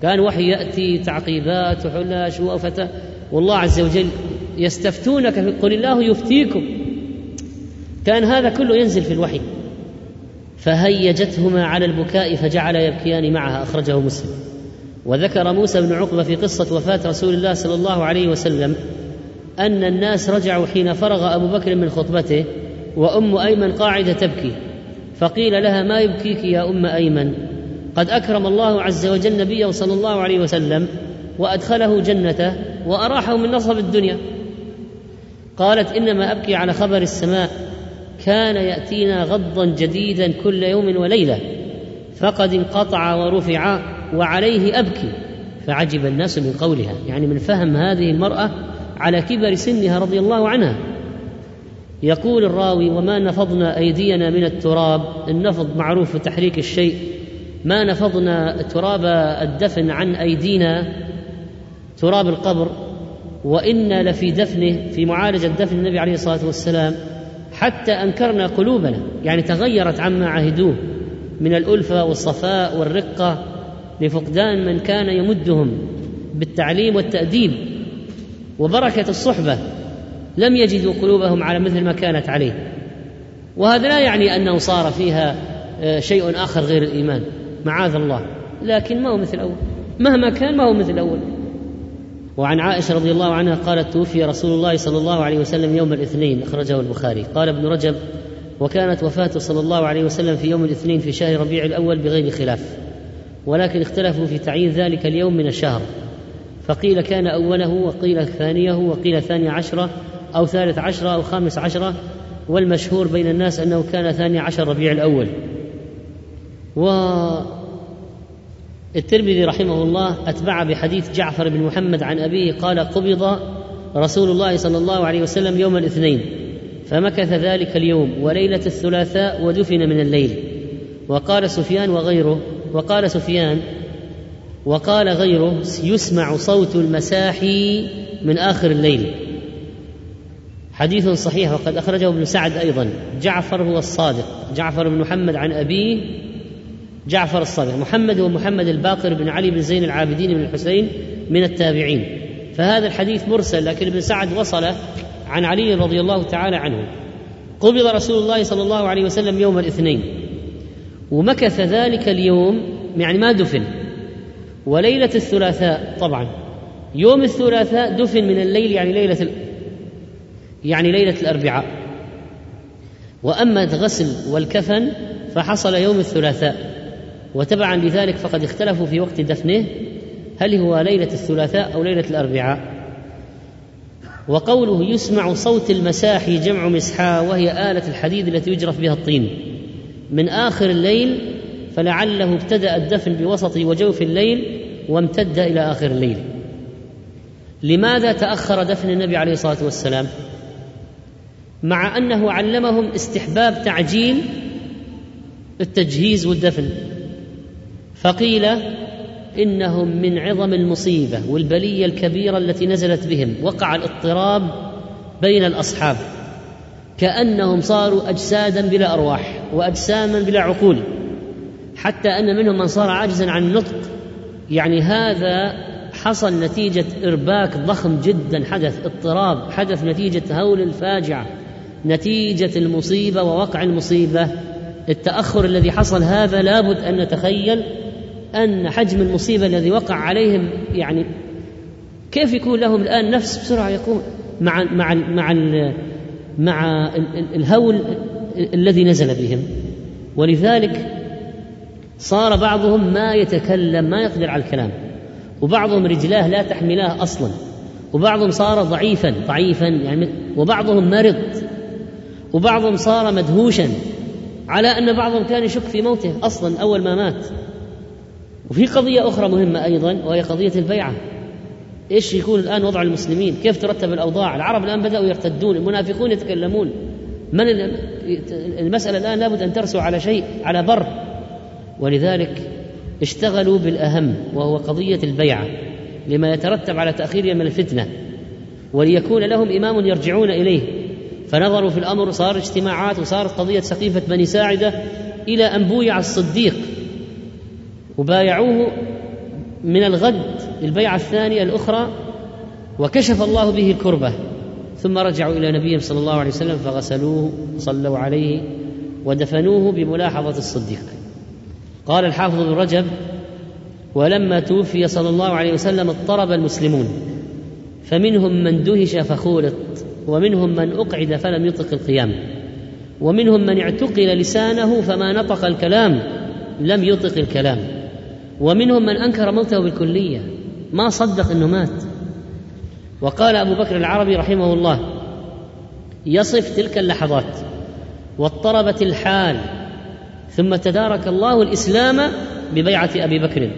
كان وحي يأتي تعقيبات وحلاش وفتى والله عز وجل يستفتونك قل الله يفتيكم. كان هذا كله ينزل في الوحي. فهيجتهما على البكاء فجعل يبكيان معها أخرجه مسلم. وذكر موسى بن عقبة في قصة وفاة رسول الله صلى الله عليه وسلم أن الناس رجعوا حين فرغ أبو بكر من خطبته وأم أيمن قاعدة تبكي. فقيل لها ما يبكيك يا أم أيمن؟ قد أكرم الله عز وجل نبيه صلى الله عليه وسلم وأدخله جنته وأراحه من نصب الدنيا. قالت إنما أبكي على خبر السماء كان يأتينا غضا جديدا كل يوم وليلة فقد انقطع ورفع وعليه أبكي. فعجب الناس من قولها يعني من فهم هذه المرأة على كبر سنها رضي الله عنها. يقول الراوي وما نفضنا أيدينا من التراب النفض معروف تحريك الشيء ما نفضنا تراب الدفن عن أيدينا تراب القبر وأنا لفي دفنه في معالجة دفن النبي عليه الصلاة والسلام حتى أنكرنا قلوبنا يعني تغيرت عما عهدوه من الألفة والصفاء والرقة لفقدان من كان يمدهم بالتعليم والتأديب وبركة الصحبة لم يجدوا قلوبهم على مثل ما كانت عليه. وهذا لا يعني أنه صار فيها آه، شيء آخر غير الإيمان. معاذ الله. لكن ما هو مثل الأول. مهما كان ما هو مثل الأول. وعن عائشة رضي الله عنها قالت توفي رسول الله صلى الله عليه وسلم يوم الاثنين. أخرجه البخاري. قال ابن رجب وكانت وفاته صلى الله عليه وسلم في يوم الاثنين في شهر ربيع الأول بغير خلاف. ولكن اختلفوا في تعيين ذلك اليوم من الشهر. فقيل كان أوله وقيل ثانية وقيل ثاني عشرة أو ثالث عشرة أو خامس عشرة. والمشهور بين الناس أنه كان ثاني عشر ربيع الأول. و الترمذي رحمه الله أتبع بحديث جعفر بن محمد عن أبيه قال قبض رسول الله صلى الله عليه وسلم يوم الاثنين فمكث ذلك اليوم وليلة الثلاثاء ودفن من الليل. وقال سفيان وغيره وقال سفيان وقال غيره يسمع صوت المساحي من آخر الليل. حديث صحيح وقد أخرجه ابن سعد أيضا. جعفر هو الصادق. جعفر بن محمد عن أبيه جعفر الصادق محمد هو محمد الباقر بن علي بن زين العابدين بن الحسين من التابعين. فهذا الحديث مرسل لكن ابن سعد وصل عن علي رضي الله تعالى عنه. قبض رسول الله صلى الله عليه وسلم يوم الاثنين. ومكث ذلك اليوم يعني ما دفن. وليلة الثلاثاء طبعا. يوم الثلاثاء دفن من الليل يعني ليلة يعني ليلة الأربعاء. وأما الغسل والكفن فحصل يوم الثلاثاء. وتبعا لذلك فقد اختلفوا في وقت دفنه هل هو ليلة الثلاثاء أو ليلة الأربعاء. وقوله يسمع صوت المساحي جمع مسحاء وهي آلة الحديد التي يجرف بها الطين. من آخر الليل فلعله ابتدأ الدفن بوسط وجوف الليل وامتد إلى آخر الليل. لماذا تأخر دفن النبي عليه الصلاة والسلام؟ مع أنه علمهم استحباب تعجيل التجهيز والدفن. فقيل إنهم من عظم المصيبة والبلية الكبيرة التي نزلت بهم. وقع الاضطراب بين الأصحاب كأنهم صاروا أجسادا بلا أرواح وأجساما بلا عقول حتى أن منهم من صار عاجزا عن النطق. يعني هذا حصل نتيجة إرباك ضخم جدا حدث اضطراب حدث نتيجة هول الفاجعة نتيجة المصيبة ووقع المصيبة. التأخر الذي حصل هذا لابد أن نتخيل. أن حجم المصيبة الذي وقع عليهم يعني كيف يكون لهم الآن نفس بسرعة يكون مع مع مع مع الهول الذي نزل بهم؟ ولذلك صار بعضهم ما يتكلم ما يقدر على الكلام وبعضهم رجلاه لا تحملاه أصلا وبعضهم صار ضعيفا ضعيفا يعني وبعضهم مرض وبعضهم صار مدهوشا على أن بعضهم كان يشك في موته أصلا أول ما مات. وفي قضية أخرى مهمة أيضا وهي قضية البيعة إيش يكون الآن وضع المسلمين؟ كيف ترتب الأوضاع؟ العرب الآن بدأوا يرتدون، المنافقون يتكلمون. من المسألة الآن لابد أن ترسو على شيء على بر ولذلك اشتغلوا بالأهم وهو قضية البيعة لما يترتب على تاخيرها من الفتنة وليكون لهم إمام يرجعون إليه فنظروا في الأمر صار اجتماعات وصارت قضية سقيفة بني ساعدة إلى أن بويع الصديق وبايعوه من الغد البيعة الثانية الأخرى وكشف الله به الكربة. ثم رجعوا إلى نبيهم صلى الله عليه وسلم فغسلوه وصلوا عليه ودفنوه بملاحظة الصديق. قال الحافظ ابن رجب ولما توفي صلى الله عليه وسلم اضطرب المسلمون فمنهم من دهش فخولط ومنهم من أقعد فلم يطق القيام ومنهم من اعتقل لسانه فما نطق الكلام لم يطق الكلام. ومنهم من أنكر موته بالكلية ما صدق إنه مات. وقال أبو بكر العربي رحمه الله يصف تلك اللحظات واضطربت الحال ثم تدارك الله الإسلام ببيعة أبي بكر.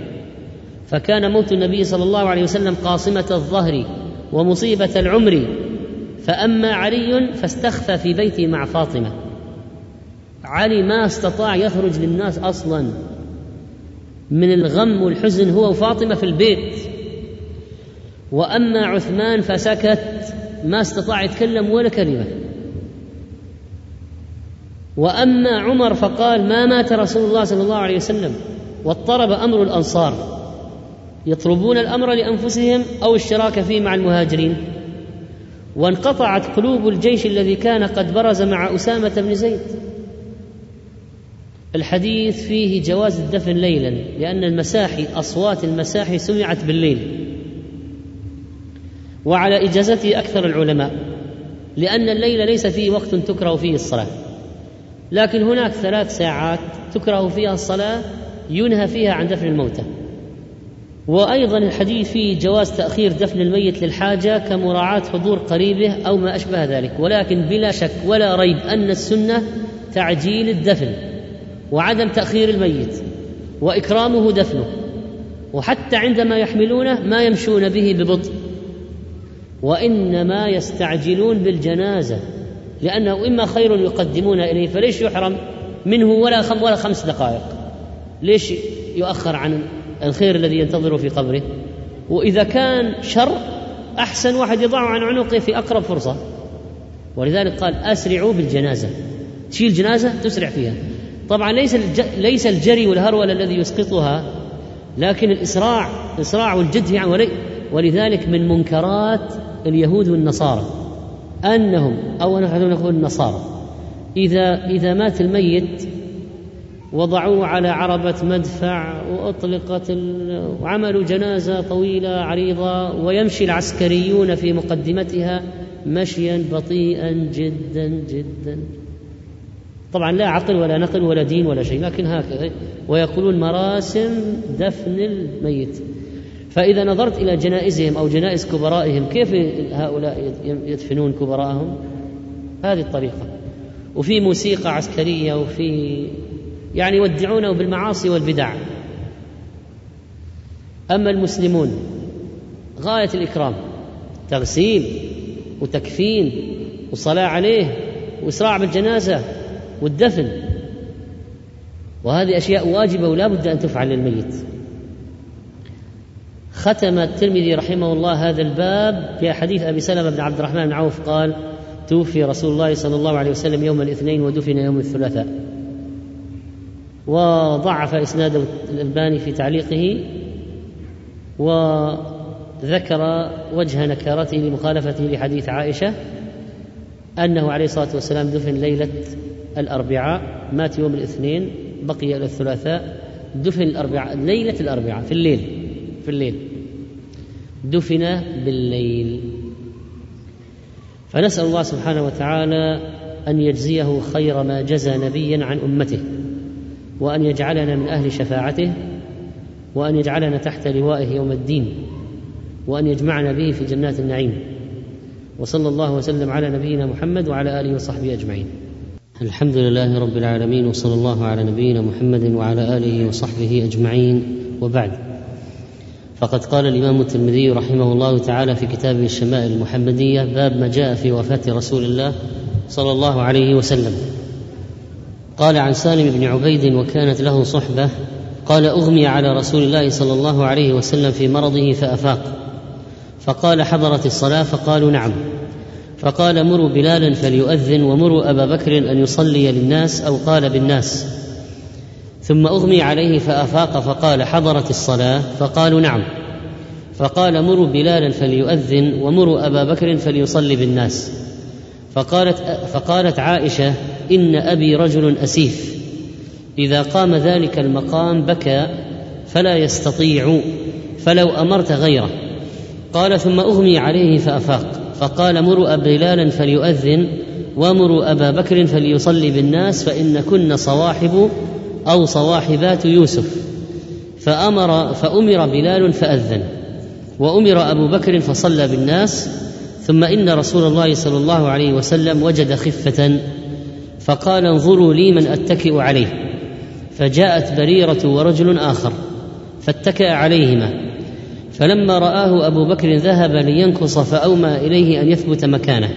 فكان موت النبي صلى الله عليه وسلم قاصمة الظهر ومصيبة العمر. فأما علي فاستخفى في بيته مع فاطمة. علي ما استطاع يخرج للناس أصلا. من الغم والحزن هو وفاطمة في البيت. وأما عثمان فسكت ما استطاع يتكلم ولا كلمة. وأما عمر فقال ما مات رسول الله صلى الله عليه وسلم واضطرب أمر الأنصار. يطلبون الأمر لأنفسهم أو الشراك فيه مع المهاجرين. وانقطعت قلوب الجيش الذي كان قد برز مع أسامة بن زيد. الحديث فيه جواز الدفن ليلا لأن المساحي أصوات المساحي سمعت بالليل. وعلى إجازته أكثر العلماء لأن الليل ليس فيه وقت تكره فيه الصلاة. لكن هناك ثلاث ساعات تكره فيها الصلاة ينهى فيها عن دفن الموتى. وأيضا الحديث فيه جواز تأخير دفن الميت للحاجة كمراعاة حضور قريبه أو ما أشبه ذلك. ولكن بلا شك ولا ريب أن السنة تعجيل الدفن. وعدم تأخير الميت وإكرامه دفنه وحتى عندما يحملونه ما يمشون به ببطء وإنما يستعجلون بالجنازة لأنه إما خير يقدمون إليه فليش يحرم منه ولا ولا خمس دقائق؟ ليش يؤخر عن الخير الذي ينتظره في قبره؟ وإذا كان شر أحسن واحد يضعه عن عنقه في أقرب فرصة. ولذلك قال أسرعوا بالجنازة. تشيل جنازة تسرع فيها. طبعا ليس ليس الجري والهرولة الذي يسقطها لكن الإسراع الإسراع والجد يعني ولذلك من منكرات اليهود والنصارى أنهم أو نحن نقول النصارى إذا إذا مات الميت وضعوه على عربة مدفع وأطلقت وعملوا جنازة طويلة عريضة ويمشي العسكريون في مقدمتها مشيا بطيئا جدا جدا. طبعا لا عقل ولا نقل ولا دين ولا شيء لكن هكذا ويقولون مراسم دفن الميت. فإذا نظرت إلى جنائزهم أو جنائز كبرائهم كيف هؤلاء يدفنون كبراءهم؟ هذه الطريقة. وفي موسيقى عسكرية وفي يعني يودعونه بالمعاصي والبدع. أما المسلمون غاية الإكرام تغسيل وتكفين وصلاة عليه وإسراع بالجنازة والدفن. وهذه أشياء واجبة ولا بد أن تفعل للميت. ختم الترمذي رحمه الله هذا الباب في حديث أبي سلمة بن عبد الرحمن بن عوف قال توفي رسول الله صلى الله عليه وسلم يوم الاثنين ودفن يوم الثلاثاء. وضعف إسناد الألباني في تعليقه ذكر وجه نكارته لمخالفته لحديث عائشة أنه عليه الصلاة والسلام دفن ليلة الأربعاء مات يوم الاثنين بقي إلى الثلاثاء دفن الأربعاء ليلة الأربعاء في الليل في الليل. دفن بالليل. فنسأل الله سبحانه وتعالى أن يجزيه خير ما جزى نبيا عن أمته وأن يجعلنا من أهل شفاعته وأن يجعلنا تحت لوائه يوم الدين وأن يجمعنا به في جنات النعيم. وصلى الله وسلم على نبينا محمد وعلى آله وصحبه أجمعين. الحمد لله رب العالمين وصلى الله على نبينا محمد وعلى آله وصحبه أجمعين. وبعد فقد قال الإمام الترمذي رحمه الله تعالى في كتابه الشمائل المحمدية باب ما جاء في وفاة رسول الله صلى الله عليه وسلم قال عن سالم بن عبيد وكانت له صحبة قال أغمي على رسول الله صلى الله عليه وسلم في مرضه فأفاق فقال حضرت الصلاة؟ فقالوا نعم فقال مروا بلالا فليؤذن ومروا أبا بكر أن يصلي للناس أو قال بالناس. ثم أغمي عليه فأفاق فقال حضرت الصلاة؟ فقالوا نعم. فقال مروا بلالا فليؤذن ومروا أبا بكر فليصلي بالناس. فقالت فقالت عائشة إن أبي رجل أسيف. إذا قام ذلك المقام بكى فلا يستطيع فلو أمرت غيره. قال ثم أغمي عليه فأفاق. فقال مروا بلالا فليؤذن وامروا أبا بكر فليصلي بالناس فإن كن صواحب أو صواحبات يوسف. فأمر فأمر بلال فأذن. وأمر أبو بكر فصلى بالناس ثم إن رسول الله صلى الله عليه وسلم وجد خفة فقال انظروا لي من أتكئ عليه. فجاءت بريرة ورجل آخر فاتكأ عليهما. فلما رآه أبو بكر ذهب لينكص فأومى إليه أن يثبت مكانه.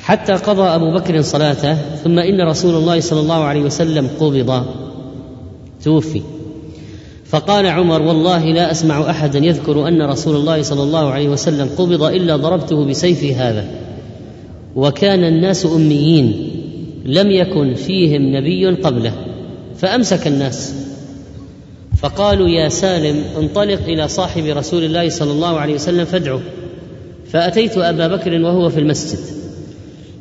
حتى قضى أبو بكر صلاته ثم إن رسول الله صلى الله عليه وسلم قبض. توفي. فقال عمر والله لا أسمع أحدا يذكر أن رسول الله صلى الله عليه وسلم قبض إلا ضربته بسيفي هذا. وكان الناس أميين لم يكن فيهم نبي قبله فأمسك الناس. فقالوا يا سالم انطلق إلى صاحب رسول الله صلى الله عليه وسلم فادعه. فأتيت أبا بكر وهو في المسجد.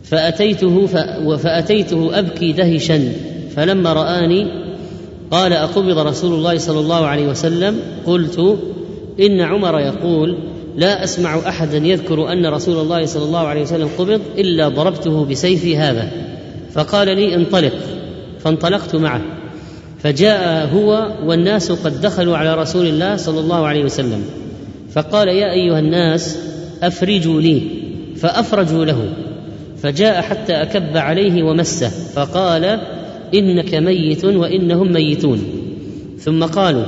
فأتيته فاتيته أبكي دهشا فلما رآني قال أقبض رسول الله صلى الله عليه وسلم قلت إن عمر يقول لا أسمع أحدا يذكر أن رسول الله صلى الله عليه وسلم قبض إلا ضربته بسيفي هذا. فقال لي انطلق. فانطلقت معه. فجاء هو والناس قد دخلوا على رسول الله صلى الله عليه وسلم. فقال يا أيها الناس أفرجوا لي. فأفرجوا له. فجاء حتى أكب عليه ومسه. فقال إنك ميت وإنهم ميتون. ثم قالوا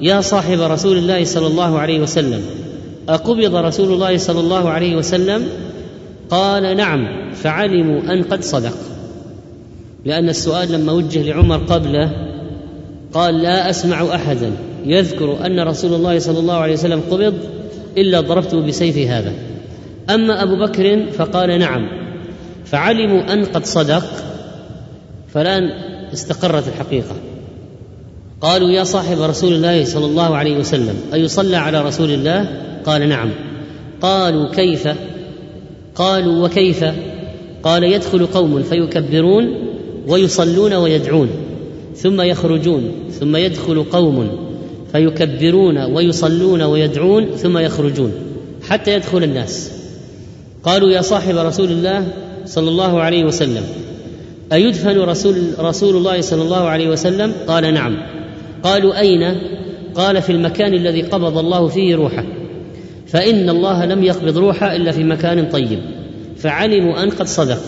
يا صاحب رسول الله صلى الله عليه وسلم أقبض رسول الله صلى الله عليه وسلم؟ قال نعم فعلموا أن قد صدق. لأن السؤال لما وجه لعمر قبله قال لا أسمع أحدا يذكر أن رسول الله صلى الله عليه وسلم قبض إلا ضربته بسيف هذا. أما أبو بكر فقال نعم فعلموا أن قد صدق فالآن استقرت الحقيقة. قالوا يا صاحب رسول الله صلى الله عليه وسلم أيصلى على رسول الله؟ قال نعم. قالوا كيف؟ قالوا وكيف؟ قال يدخل قوم فيكبرون ويصلون ويدعون. ثم يخرجون ثم يدخل قوم فيكبرون ويصلون ويدعون ثم يخرجون حتى يدخل الناس. قالوا يا صاحب رسول الله صلى الله عليه وسلم أيدفن رسول رسول الله صلى الله عليه وسلم؟ قال نعم. قالوا أين؟ قال في المكان الذي قبض الله فيه روحه. فإن الله لم يقبض روحه إلا في مكان طيب فعلموا أن قد صدق.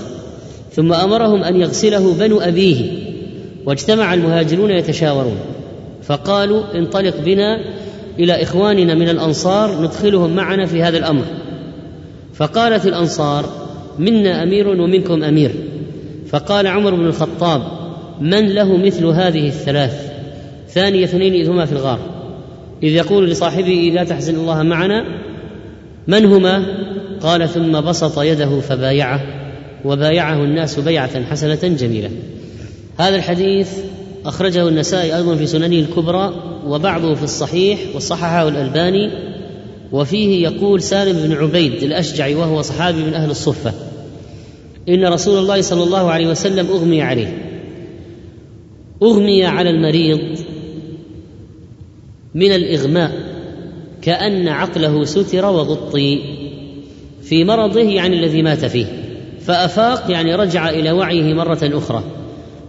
ثم أمرهم أن يغسله بنو أبيه. واجتمع المهاجرون يتشاورون. فقالوا انطلق بنا إلى إخواننا من الأنصار ندخلهم معنا في هذا الأمر. فقالت الأنصار منا أمير ومنكم أمير. فقال عمر بن الخطاب من له مثل هذه الثلاث؟ ثاني اثنين اذ هما في الغار. إذ يقول لصاحبه لا تحزن الله معنا. من هما؟ قال ثم بسط يده فبايعه. وبايعه الناس بيعة حسنة جميلة. هذا الحديث أخرجه النسائي أيضا في سننه الكبرى وبعضه في الصحيح وصححه الألباني وفيه يقول سالم بن عبيد الأشجعي وهو صحابي من أهل الصفة إن رسول الله صلى الله عليه وسلم أغمي عليه. أغمي على المريض من الإغماء كأن عقله ستر وغطي في مرضه يعني الذي مات فيه فأفاق يعني رجع إلى وعيه مرة أخرى.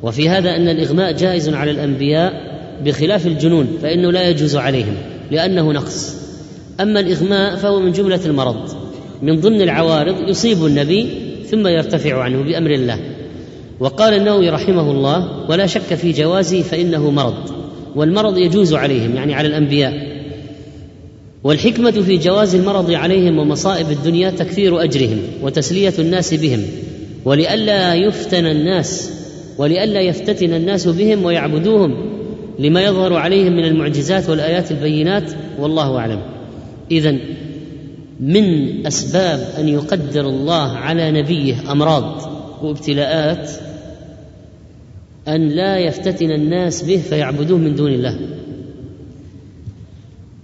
وفي هذا أن الإغماء جائز على الأنبياء بخلاف الجنون فإنه لا يجوز عليهم لأنه نقص. أما الإغماء فهو من جملة المرض من ضمن العوارض يصيب النبي ثم يرتفع عنه بأمر الله. وقال النووي رحمه الله ولا شك في جوازه فإنه مرض والمرض يجوز عليهم يعني على الأنبياء. والحكمة في جواز المرض عليهم ومصائب الدنيا تكثير أجرهم وتسلية الناس بهم ولئلا يفتن الناس ولئلا يفتتن الناس بهم ويعبدوهم لما يظهر عليهم من المعجزات والآيات البينات والله أعلم. اذا من أسباب أن يقدر الله على نبيه أمراض وابتلاءات أن لا يفتتن الناس به فيعبدوه من دون الله.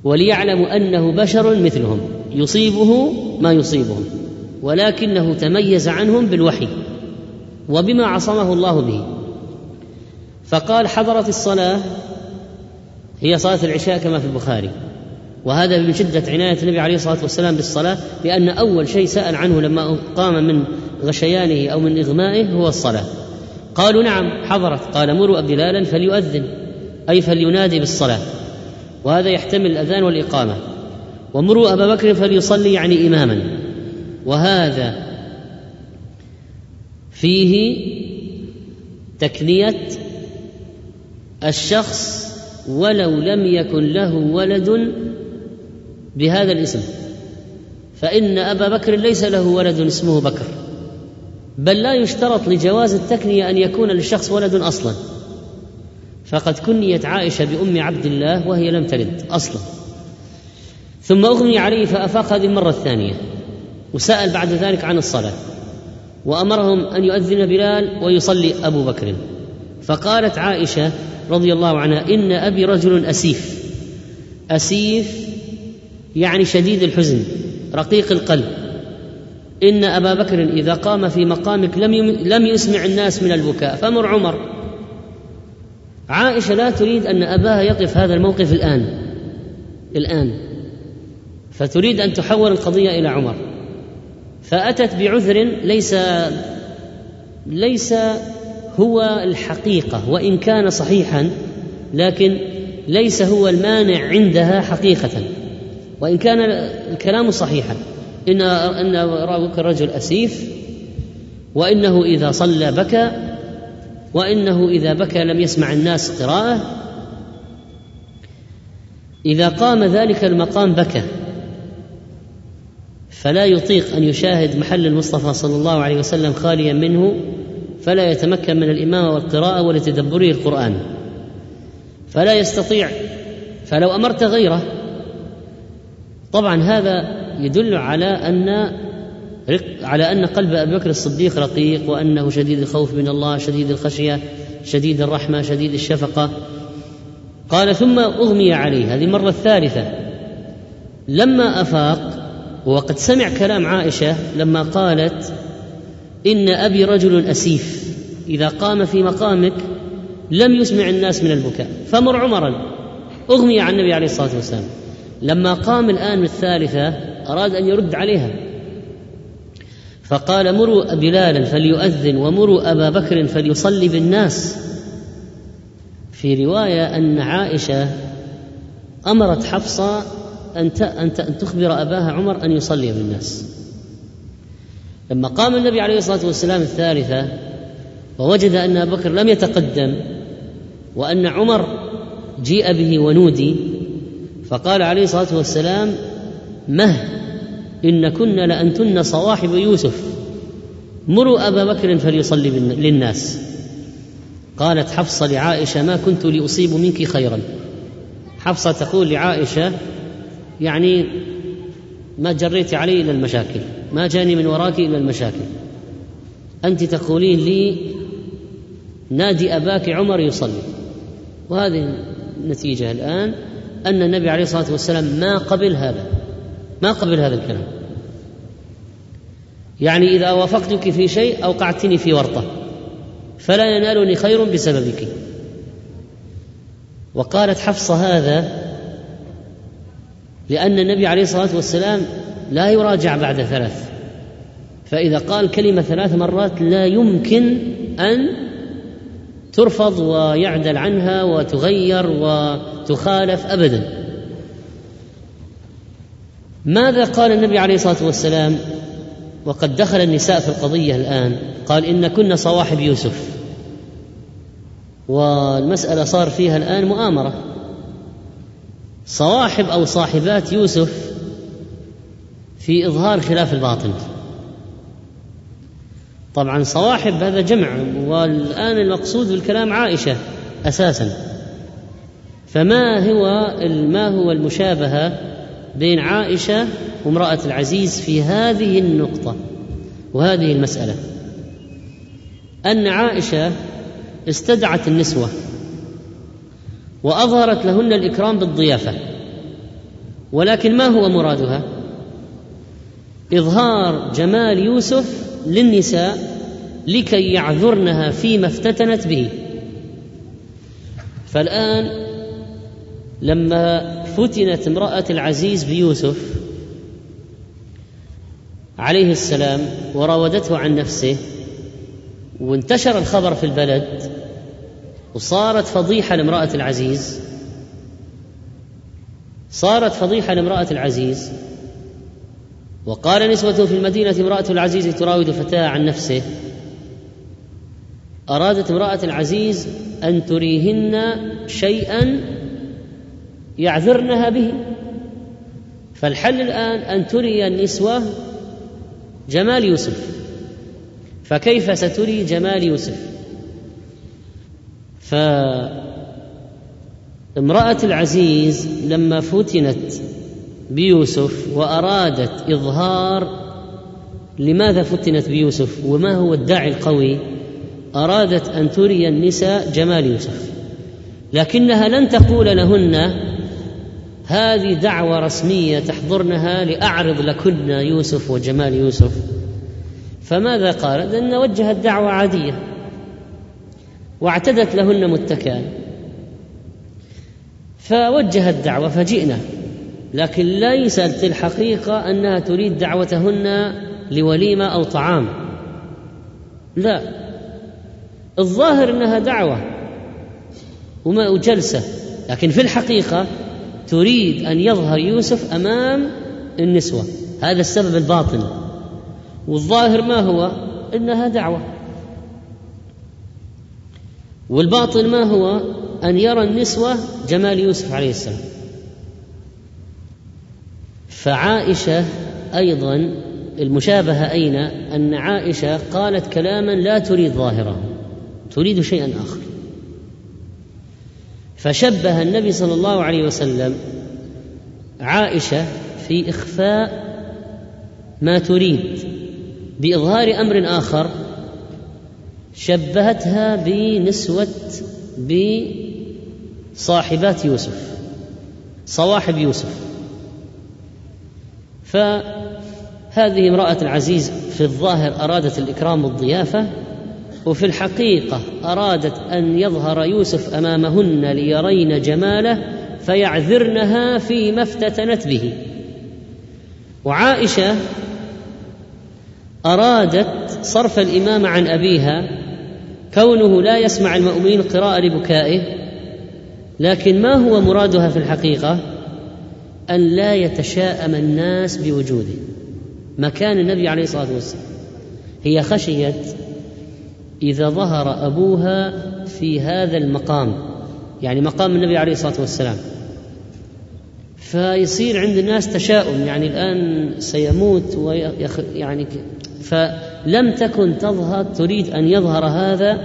وليعلموا أنه بشر مثلهم يصيبه ما يصيبهم ولكنه تميز عنهم بالوحي. وبما عصمه الله به. فقال حضرت الصلاة هي صلاة العشاء كما في البخاري. وهذا من شدة عناية النبي عليه الصلاة والسلام بالصلاة لأن أول شيء سأل عنه لما قام من غشيانه أو من إغمائه هو الصلاة. قالوا نعم حضرت. قال مروا بلالا فليؤذن أي فلينادي بالصلاة. وهذا يحتمل الأذان والإقامة. ومروا أبا بكر فليصلي يعني إماما. وهذا فيه تكنية الشخص ولو لم يكن له ولد بهذا الاسم. فإن أبا بكر ليس له ولد اسمه بكر. بل لا يشترط لجواز التكنية أن يكون للشخص ولد أصلا. فقد كنيت عائشة بأم عبد الله وهي لم تلد أصلا. ثم أغمي عليه فأفاق هذه المرة الثانية وسأل بعد ذلك عن الصلاة. وأمرهم أن يؤذن بلال ويصلي أبو بكر. فقالت عائشة رضي الله عنها إن أبي رجل أسيف. أسيف يعني شديد الحزن رقيق القلب. إن أبا بكر إذا قام في مقامك لم لم يسمع الناس من البكاء فمر عمر. عائشة لا تريد أن أباها يقف هذا الموقف الآن الآن. فتريد أن تحول القضية إلى عمر. فأتت بعذر ليس ليس هو الحقيقة وإن كان صحيحا لكن ليس هو المانع عندها حقيقة. وإن كان الكلام صحيحا إن أن رأوك الرجل أسيف وإنه إذا صلى بكى وإنه إذا بكى لم يسمع الناس قراءة إذا قام ذلك المقام بكى. فلا يطيق أن يشاهد محل المصطفى صلى الله عليه وسلم خاليا منه فلا يتمكن من الإمامة والقراءة ولتدبره القرآن. فلا يستطيع فلو أمرت غيره. طبعا هذا يدل على أن على أن قلب أبي بكر الصديق رقيق وأنه شديد الخوف من الله شديد الخشية شديد الرحمة شديد الشفقة. قال ثم أغمي عليه. هذه المره الثالثه لما أفاق وقد سمع كلام عائشة لما قالت إن أبي رجل أسيف إذا قام في مقامك لم يسمع الناس من البكاء فمر عمرا اغمي على النبي عليه الصلاة والسلام. لما قام الآن الثالثة أراد أن يرد عليها. فقال مروا بلالا فليؤذن ومروا أبا بكر فليصلي بالناس. في رواية أن عائشة أمرت حفصة أن أن تخبر أباها عمر أن يصلي بالناس لما قام النبي عليه الصلاة والسلام الثالثة ووجد أن أبا بكر لم يتقدم وأن عمر جيء به ونودي فقال عليه الصلاة والسلام مه ان كن لأنتن صواحب يوسف مروا أبا بكر فليصلي للناس. قالت حفصة لعائشة ما كنت لأصيب منك خيرا. حفصة تقول لعائشة يعني ما جريت علي الا المشاكل ما جاني من وراك الا المشاكل. أنت تقولين لي نادي أباك عمر يصلي. وهذه النتيجة الآن أن النبي عليه الصلاة والسلام ما قبل هذا ما قبل هذا الكلام. يعني إذا وافقتك في شيء أوقعتني في ورطة فلا ينالني خير بسببك. وقالت حفصة هذا لأن النبي عليه الصلاة والسلام لا يراجع بعد ثلاث. فإذا قال كلمة ثلاث مرات لا يمكن أن ترفض ويعدل عنها وتغير وتخالف أبدا. ماذا قال النبي عليه الصلاة والسلام؟ وقد دخل النساء في القضية الآن قال إن كن صواحب يوسف. والمسألة صار فيها الآن مؤامرة. صواحب أو صاحبات يوسف في إظهار خلاف الباطل. طبعا صواحب هذا جمع والآن المقصود بالكلام عائشة أساسا. فما هو ما هو المشابهة بين عائشة وامرأة العزيز في هذه النقطة وهذه المسألة؟ أن عائشة استدعت النسوة. وأظهرت لهن الإكرام بالضيافة ولكن ما هو مرادها؟ إظهار جمال يوسف للنساء لكي يعذرنها فيما افتتنت به فالآن لما فتنت امرأة العزيز بيوسف عليه السلام وراودته عن نفسه وانتشر الخبر في البلد وصارت فضيحة لامرأة العزيز. صارت فضيحة لامرأة العزيز. وقال نسوة في المدينة امرأة العزيز تراود فتاة عن نفسه. أرادت امرأة العزيز أن تريهن شيئا يعذرنها به. فالحل الآن أن تري النسوة جمال يوسف. فكيف ستري جمال يوسف؟ فامرأة العزيز لما فتنت بيوسف وأرادت إظهار لماذا فتنت بيوسف وما هو الداعي القوي؟ أرادت أن تري النساء جمال يوسف. لكنها لن تقول لهن هذه دعوة رسمية تحضرنها لأعرض لكن يوسف وجمال يوسف. فماذا قالت؟ أن وجهت دعوة عادية. واعتدت لهن متكئا. فوجهت دعوة فجئنا. لكن ليست الحقيقة أنها تريد دعوتهن لوليمة أو طعام. لا. الظاهر أنها دعوة وما وجلسة. لكن في الحقيقة تريد أن يظهر يوسف أمام النسوة. هذا السبب الباطن. والظاهر ما هو؟ إنها دعوة. والباطن ما هو أن يرى النسوة جمال يوسف عليه السلام. فعائشة أيضا المشابهة أين؟ أن عائشة قالت كلاما لا تريد ظاهره تريد شيئا آخر. فشبه النبي صلى الله عليه وسلم عائشة في إخفاء ما تريد بإظهار أمر آخر شبهتها بنسوة بصاحبات يوسف صواحب يوسف. فهذه امرأة العزيز في الظاهر أرادت الإكرام والضيافة وفي الحقيقة أرادت أن يظهر يوسف أمامهن ليرين جماله فيعذرنها فيما افتتنت به. وعائشة أرادت صرف الإمام عن أبيها كونه لا يسمع المؤمنين قراءة لبكائه لكن ما هو مرادها في الحقيقة؟ أن لا يتشاءم الناس بوجوده. مكان النبي عليه الصلاة والسلام. هي خشيت إذا ظهر أبوها في هذا المقام يعني مقام النبي عليه الصلاة والسلام. فيصير عند الناس تشاؤم يعني الآن سيموت ويخ يعني فلم تكن تظهر تريد أن يظهر هذا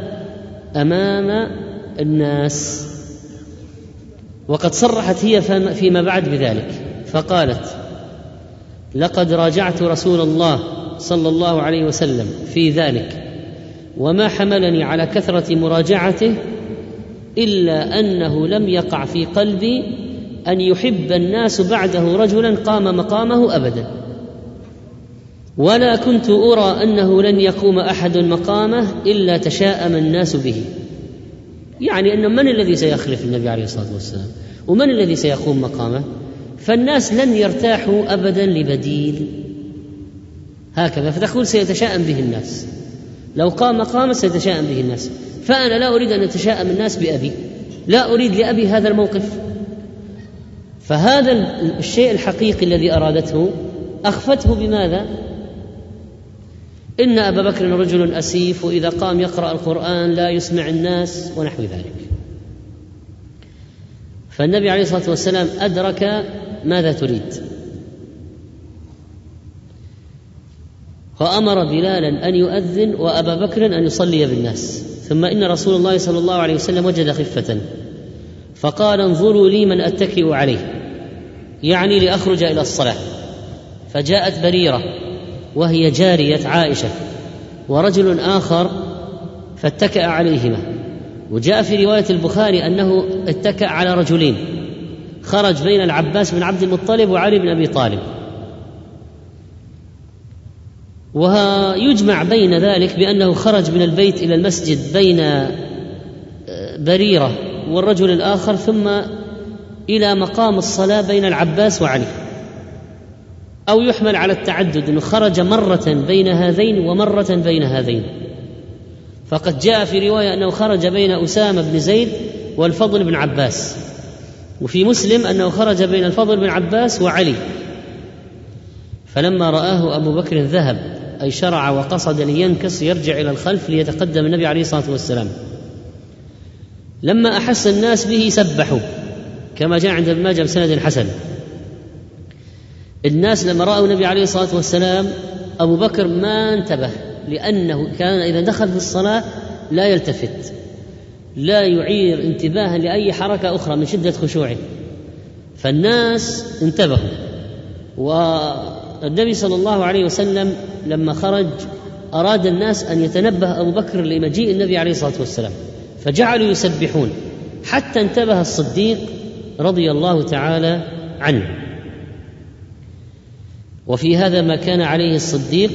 أمام الناس. وقد صرحت هي فيما بعد بذلك فقالت لقد راجعت رسول الله صلى الله عليه وسلم في ذلك وما حملني على كثرة مراجعته إلا أنه لم يقع في قلبي أن يحب الناس بعده رجلا قام مقامه ابدا. ولا كنت أرى أنه لن يقوم أحد مقامه إلا تشاءم الناس به. يعني أن من الذي سيخلف النبي عليه الصلاة والسلام؟ ومن الذي سيقوم مقامه؟ فالناس لن يرتاحوا ابدا لبديل. هكذا فتقول سيتشاءم به الناس. لو قام مقامه سيتشاءم به الناس. فأنا لا أريد أن يتشاءم الناس بأبي. لا أريد لأبي هذا الموقف. فهذا الشيء الحقيقي الذي أرادته أخفته بماذا؟ إن أبا بكر رجل أسيف واذا قام يقرأ القرآن لا يسمع الناس ونحو ذلك. فالنبي عليه الصلاة والسلام أدرك ماذا تريد. فأمر بلالا أن يؤذن وأبا بكر أن يصلي بالناس. ثم إن رسول الله صلى الله عليه وسلم وجد خفة. فقال انظروا لي من أتكئ عليه. يعني لأخرج إلى الصلاة. فجاءت بريرة. وهي جارية عائشة ورجل آخر فاتكأ عليهما. وجاء في رواية البخاري أنه اتكأ على رجلين. خرج بين العباس بن عبد المطلب وعلي بن أبي طالب. ويجمع بين ذلك بأنه خرج من البيت إلى المسجد بين آه، بريرة والرجل الآخر ثم إلى مقام الصلاة بين العباس وعلي. أو يحمل على التعدد إنه خرج مرة بين هذين ومرة بين هذين. فقد جاء في رواية أنه خرج بين أسامة بن زيد والفضل بن عباس. وفي مسلم أنه خرج بين الفضل بن عباس وعلي. فلما رآه أبو بكر ذهب أي شرع وقصد لينكص يرجع إلى الخلف ليتقدم النبي عليه الصلاة والسلام. لما أحس الناس به سبحوا كما جاء عند ابن ماجه بسند حسن. الناس لما رأوا النبي عليه الصلاة والسلام أبو بكر ما انتبه لأنه كان إذا دخل في الصلاة لا يلتفت لا يعير انتباها لأي حركة أخرى من شدة خشوعه. فالناس انتبهوا. والنبي صلى الله عليه وسلم لما خرج أراد الناس أن يتنبه أبو بكر لمجيء النبي عليه الصلاة والسلام فجعلوا يسبحون حتى انتبه الصديق رضي الله تعالى عنه. وفي هذا ما كان عليه الصديق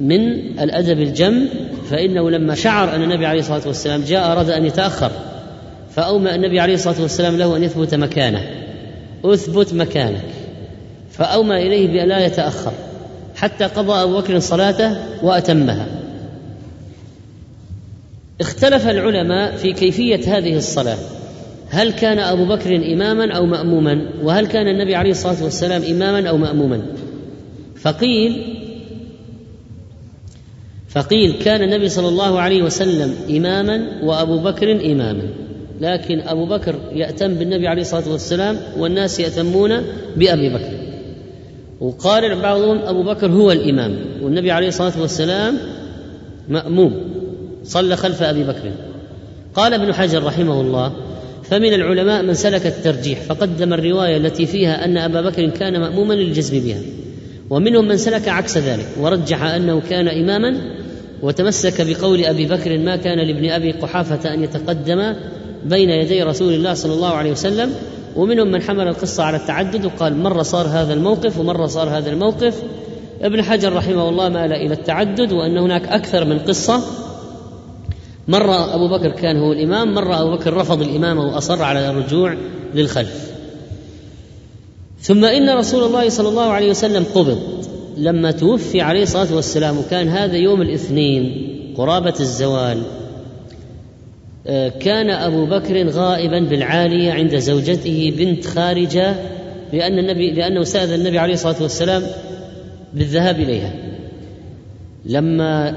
من الأدب الجم فإنه لما شعر أن النبي عليه الصلاة والسلام جاء أراد أن يتأخر فاومى النبي عليه الصلاة والسلام له أن يثبت مكانه. أثبت مكانك. فاومى إليه بأن لا يتأخر حتى قضى أبو بكر صلاته وأتمها. اختلف العلماء في كيفية هذه الصلاة. هل كان أبو بكر إماما أو مأموما؟ وهل كان النبي عليه الصلاة والسلام إماما أو مأموما؟ فقيل فقيل كان النبي صلى الله عليه وسلم إماما وأبو بكر إماما. لكن أبو بكر يأتم بالنبي عليه الصلاة والسلام والناس يأتمون بأبي بكر. وقال بعضهم أبو بكر هو الإمام والنبي عليه الصلاة والسلام مأموم صلى خلف أبي بكر. قال ابن حجر رحمه الله فمن العلماء من سلك الترجيح فقدم الرواية التي فيها أن أبا بكر كان مأموما للجزم بها. ومنهم من سلك عكس ذلك ورجح أنه كان إماما وتمسك بقول أبي بكر ما كان لابن أبي قحافة أن يتقدم بين يدي رسول الله صلى الله عليه وسلم ومنهم من حمل القصة على التعدد وقال مرة صار هذا الموقف ومرة صار هذا الموقف. ابن حجر رحمه الله مال إلى التعدد وأن هناك أكثر من قصة. مرة أبو بكر كان هو الإمام مرة أبو بكر رفض الإمامة وأصر على الرجوع للخلف. ثم إن رسول الله صلى الله عليه وسلم قبض. لما توفي عليه الصلاة والسلام وكان هذا يوم الاثنين قرابة الزوال آه، كان أبو بكر غائبا بالعالية عند زوجته بنت خارجة لأن النبي لأنه سأل النبي عليه الصلاة والسلام بالذهاب إليها. لما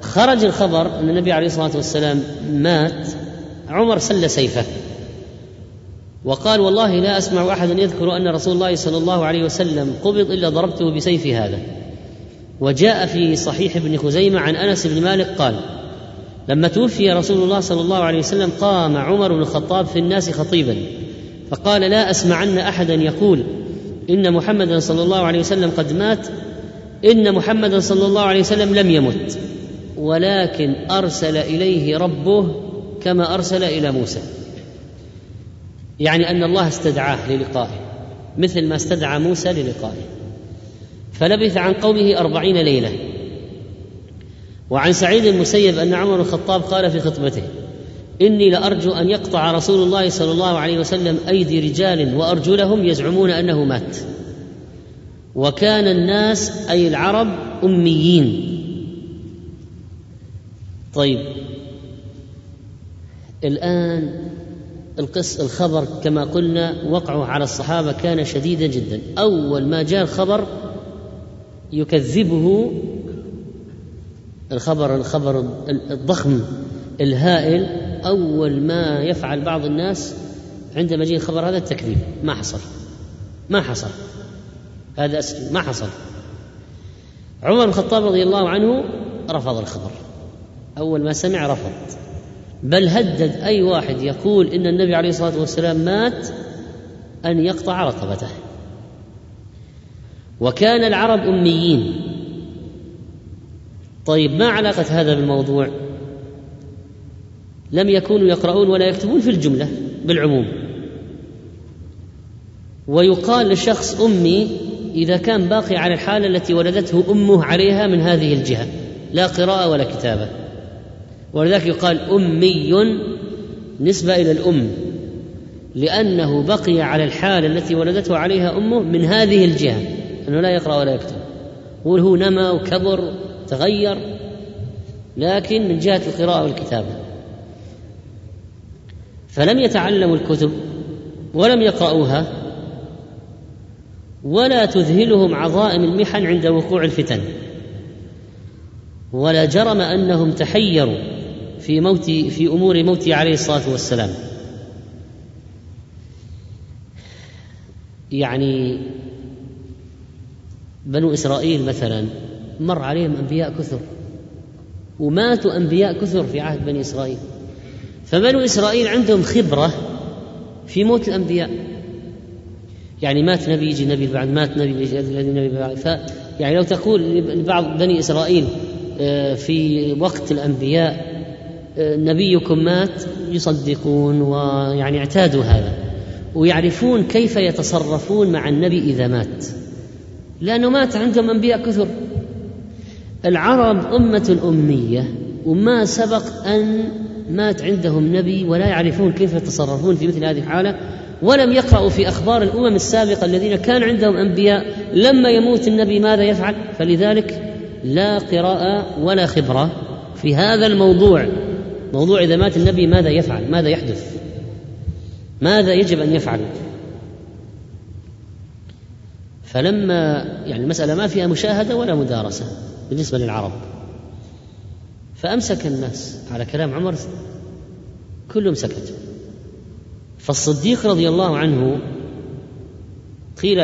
خرج الخبر أن النبي عليه الصلاة والسلام مات عمر سل سيفه. وقال والله لا أسمع أحدا يذكر أن رسول الله صلى الله عليه وسلم قبض إلا ضربته بسيف هذا. وجاء في صحيح ابن خزيمة عن أنس بن مالك قال لما توفي رسول الله صلى الله عليه وسلم قام عمر بن الخطاب في الناس خطيبا فقال لا أسمعن أحدا يقول إن محمدا صلى الله عليه وسلم قد مات إن محمدا صلى الله عليه وسلم لم يمت ولكن أرسل إليه ربه كما أرسل إلى موسى. يعني أن الله استدعاه للقائه مثل ما استدعى موسى للقائه. فلبث عن قومه أربعين ليلة. وعن سعيد المسيب أن عمر الخطاب قال في خطبته إني لأرجو أن يقطع رسول الله صلى الله عليه وسلم أيدي رجال وأرجلهم يزعمون أنه مات. وكان الناس أي العرب أميين. طيب. الآن القص الخبر كما قلنا وقعه على الصحابة كان شديدا جدا. أول ما جاء الخبر يكذبه الخبر الخبر الضخم الهائل. أول ما يفعل بعض الناس عندما يجي الخبر هذا التكذيب. ما حصل ما حصل. هذا ما حصل. عمر بن الخطاب رضي الله عنه رفض الخبر. أول ما سمع رفض. بل هدد أي واحد يقول إن النبي عليه الصلاة والسلام مات أن يقطع رقبته. وكان العرب أميين. طيب ما علاقة هذا بالموضوع؟ لم يكونوا يقرؤون ولا يكتبون في الجملة بالعموم. ويقال للشخص أمي إذا كان باقي على الحالة التي ولدته أمه عليها من هذه الجهة لا قراءة ولا كتابة. ولذلك يقال أمي نسبة إلى الأم لأنه بقي على الحالة التي ولدته عليها أمه من هذه الجهة أنه لا يقرأ ولا يكتب يقول هو نما وكبر تغير لكن من جهة القراءة والكتابة. فلم يتعلموا الكتب ولم يقرأوها ولا تذهلهم عظائم المحن عند وقوع الفتن ولا جرم أنهم تحيروا. في موت في أمور موته عليه الصلاة والسلام. يعني بنو إسرائيل مثلا مر عليهم أنبياء كثر وماتوا أنبياء كثر في عهد بني إسرائيل. فبنو إسرائيل عندهم خبرة في موت الأنبياء. يعني مات نبي يجي نبي بعد مات نبي يجي نبي بعد. ف يعني لو تقول لبعض بني إسرائيل آه، في وقت الأنبياء نبيكم مات يصدقون ويعني اعتادوا هذا ويعرفون كيف يتصرفون مع النبي إذا مات. لأنه مات عندهم أنبياء كثر. العرب أمة أمية وما سبق أن مات عندهم نبي ولا يعرفون كيف يتصرفون في مثل هذه الحالة ولم يقرأوا في أخبار الأمم السابقة الذين كان عندهم أنبياء لما يموت النبي ماذا يفعل؟ فلذلك لا قراءة ولا خبرة في هذا الموضوع. موضوع إذا مات النبي ماذا يفعل؟ ماذا يحدث؟ ماذا يجب أن يفعل؟ فلما يعني المسألة ما فيها مشاهدة ولا مدارسة بالنسبة للعرب. فأمسك الناس على كلام عمر كلهم سكتوا فالصديق رضي الله عنه قيل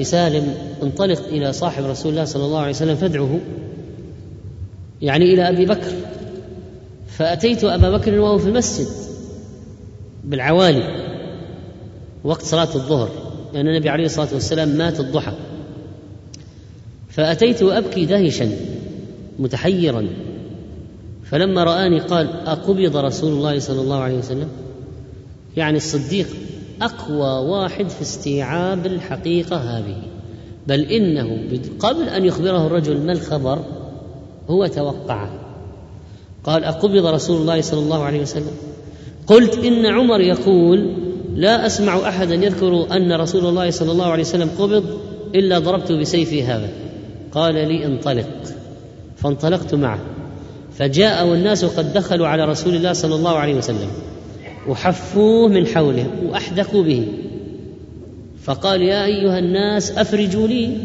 لسالم انطلق إلى صاحب رسول الله صلى الله عليه وسلم فادعه يعني إلى أبي بكر. فأتيت أبا بكر وهو في المسجد بالعوالي وقت صلاة الظهر لأن النبي عليه الصلاة والسلام مات الضحى. فأتيت أبكي دهشا متحيرا. فلما رآني قال أقبض رسول الله صلى الله عليه وسلم؟ يعني الصديق أقوى واحد في استيعاب الحقيقة هذه. بل إنه قبل أن يخبره الرجل ما الخبر هو توقعه. قال أقبض رسول الله صلى الله عليه وسلم. قلت إن عمر يقول لا أسمع أحدا يذكر أن رسول الله صلى الله عليه وسلم قبض إلا ضربت بسيفي هذا. قال لي انطلق. فانطلقت معه. فجاء والناس قد دخلوا على رسول الله صلى الله عليه وسلم. وحفوه من حوله وأحدقوا به. فقال يا أيها الناس أفرجوا لي.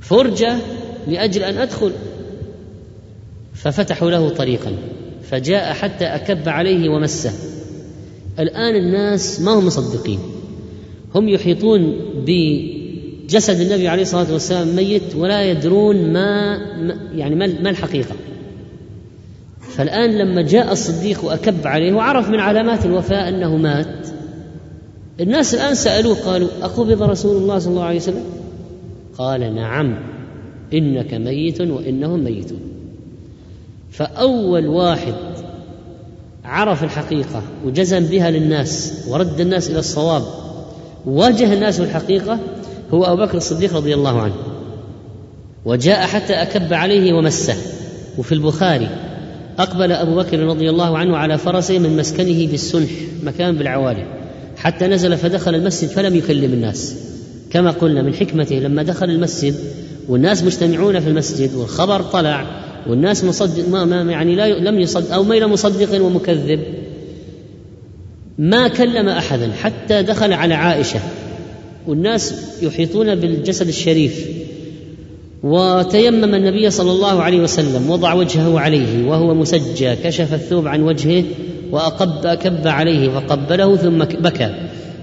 فرجة لأجل أن أدخل. ففتحوا له طريقا فجاء حتى أكب عليه ومسه. الآن الناس ما هم مصدقين. هم يحيطون بجسد النبي عليه الصلاة والسلام ميت ولا يدرون ما يعني ما الحقيقة. فالآن لما جاء الصديق وأكب عليه وعرف من علامات الوفاة أنه مات الناس الآن سألوه قالوا أقبض رسول الله صلى الله عليه وسلم؟ قال نعم إنك ميت وإنهم ميتون. فأول واحد عرف الحقيقة وجزم بها للناس ورد الناس إلى الصواب واجه الناس بالحقيقة هو أبو بكر الصديق رضي الله عنه وجاء حتى أكب عليه ومسه وفي البخاري أقبل أبو بكر رضي الله عنه على فرسه من مسكنه بالسنح مكان بالعوالي حتى نزل فدخل المسجد فلم يكلم الناس. كما قلنا من حكمته لما دخل المسجد والناس مجتمعون في المسجد والخبر طلع والناس مصدق ما, ما يعني لا لم يصدق أو ميل مصدق ومكذب. ما كلم أحدا حتى دخل على عائشة. والناس يحيطون بالجسد الشريف. وتيمم النبي صلى الله عليه وسلم وضع وجهه عليه وهو مسجى كشف الثوب عن وجهه وأقب أكب عليه فقبله ثم بكى.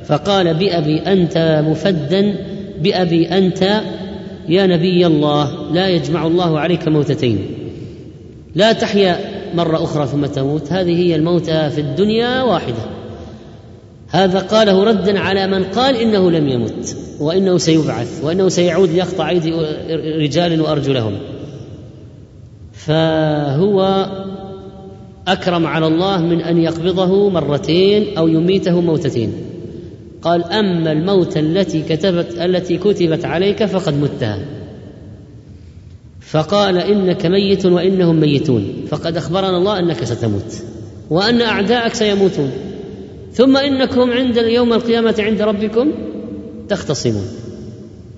فقال بأبي أنت مفدا بأبي أنت يا نبي الله لا يجمع الله عليك موتتين. لا تحيا مرة أخرى ثم تموت. هذه هي الموتى في الدنيا واحدة. هذا قاله ردا على من قال إنه لم يمت وإنه سيبعث وإنه سيعود ليقطع أيدي رجال وأرجلهم. فهو أكرم على الله من أن يقبضه مرتين أو يميته موتتين. قال أما الموت التي كتبت التي كتبت عليك فقد متها. فقال إنك ميت وإنهم ميتون. فقد أخبرنا الله أنك ستموت وأن أعداءك سيموتون. ثم إنكم عند يوم القيامة عند ربكم تختصمون.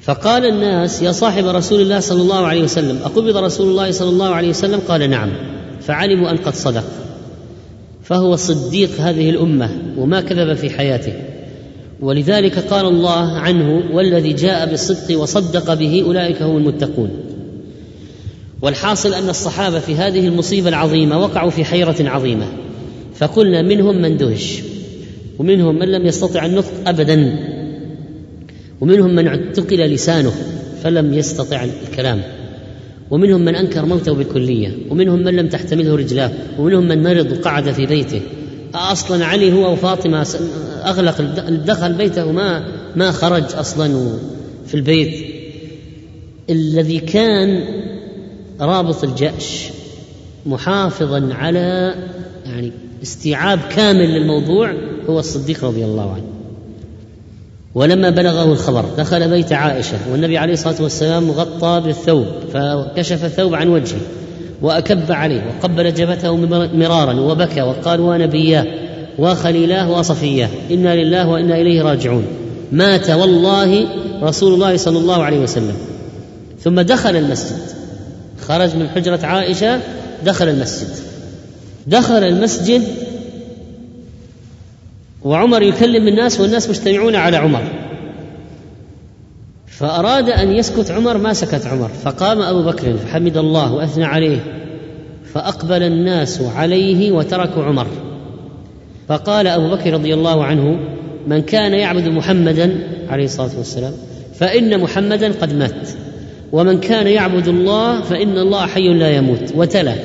فقال الناس يا صاحب رسول الله صلى الله عليه وسلم أقبض رسول الله صلى الله عليه وسلم؟ قال نعم. فعلموا أن قد صدق. فهو صديق هذه الأمة وما كذب في حياته. ولذلك قال الله عنه والذي جاء بالصدق وصدق به أولئك هم المتقون. والحاصل أن الصحابة في هذه المصيبة العظيمة وقعوا في حيرة عظيمة. فقلنا منهم من دهش ومنهم من لم يستطع النطق ابدا ومنهم من اعتقل لسانه فلم يستطع الكلام ومنهم من أنكر موته بالكلية ومنهم من لم تحتمله رجلاه ومنهم من مرض وقعد في بيته. أصلا علي هو وفاطمة أغلق دخل بيته ما ما خرج أصلا في البيت. الذي كان رابط الجأش محافظا على يعني استيعاب كامل للموضوع هو الصديق رضي الله عنه. ولما بلغه الخبر دخل بيت عائشة والنبي عليه الصلاة والسلام مغطى بالثوب فكشف الثوب عن وجهه وأكب عليه وقبل جبهته مرارا وبكى وقال ونبياه وخليلاه وصفياه إنا لله وإنا إليه راجعون. مات والله رسول الله صلى الله عليه وسلم. ثم دخل المسجد. خرج من حجرة عائشة دخل المسجد. دخل المسجد وعمر يكلم الناس والناس مجتمعون على عمر. فأراد أن يسكت عمر ما سكت عمر. فقام أبو بكر فحمد الله وأثنى عليه فأقبل الناس عليه وتركوا عمر. فقال أبو بكر رضي الله عنه من كان يعبد محمدا عليه الصلاة والسلام فإن محمدا قد مات. ومن كان يعبد الله فإن الله حي لا يموت وتلا.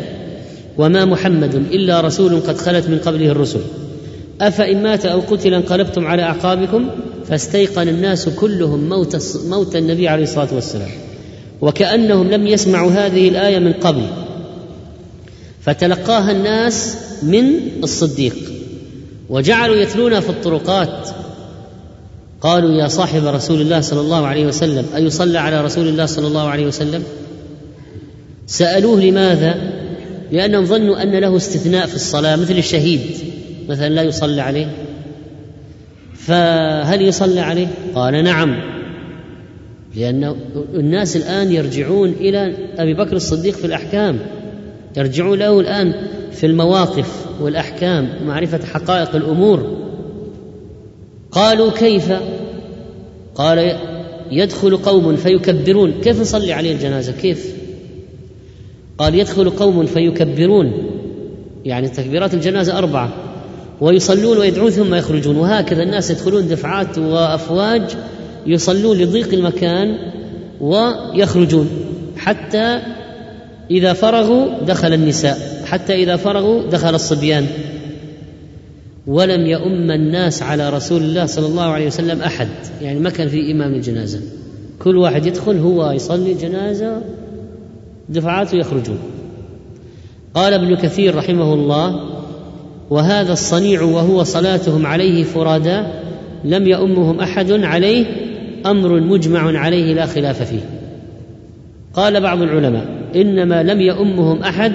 وما محمد إلا رسول قد خلت من قبله الرسل. أفإن مات أو قتل انقلبتم على أعقابكم فاستيقن الناس كلهم موت, موت النبي عليه الصلاة والسلام. وكأنهم لم يسمعوا هذه الآية من قبل. فتلقاها الناس من الصديق. وجعلوا يتلونها في الطرقات. قالوا يا صاحب رسول الله صلى الله عليه وسلم أيصلى على رسول الله صلى الله عليه وسلم؟ سألوه لماذا؟ لأنهم ظنوا أن له استثناء في الصلاة مثل الشهيد مثلا لا يصلى عليه. فهل يصلى عليه؟ قال نعم لأن الناس الآن يرجعون إلى أبي بكر الصديق في الأحكام يرجعون له الآن في المواقف والأحكام معرفة حقائق الأمور. قالوا كيف؟ قال يدخل قوم فيكبرون. كيف نصلي عليه الجنازة؟ كيف؟ قال يدخل قوم فيكبرون. يعني تكبيرات الجنازة أربعة. ويصلون ويدعون ثم يخرجون. وهكذا الناس يدخلون دفعات وأفواج يصلون لضيق المكان ويخرجون. حتى إذا فرغوا دخل النساء. حتى إذا فرغوا دخل الصبيان. ولم يؤم الناس على رسول الله صلى الله عليه وسلم أحد. يعني ما كان في إمام الجنازة. كل واحد يدخل هو يصلي جنازه دفعات يخرجون. قال ابن كثير رحمه الله وهذا الصنيع وهو صلاتهم عليه فرادا لم يؤمهم أحد عليه أمر مجمع عليه لا خلاف فيه. قال بعض العلماء إنما لم يؤمهم أحد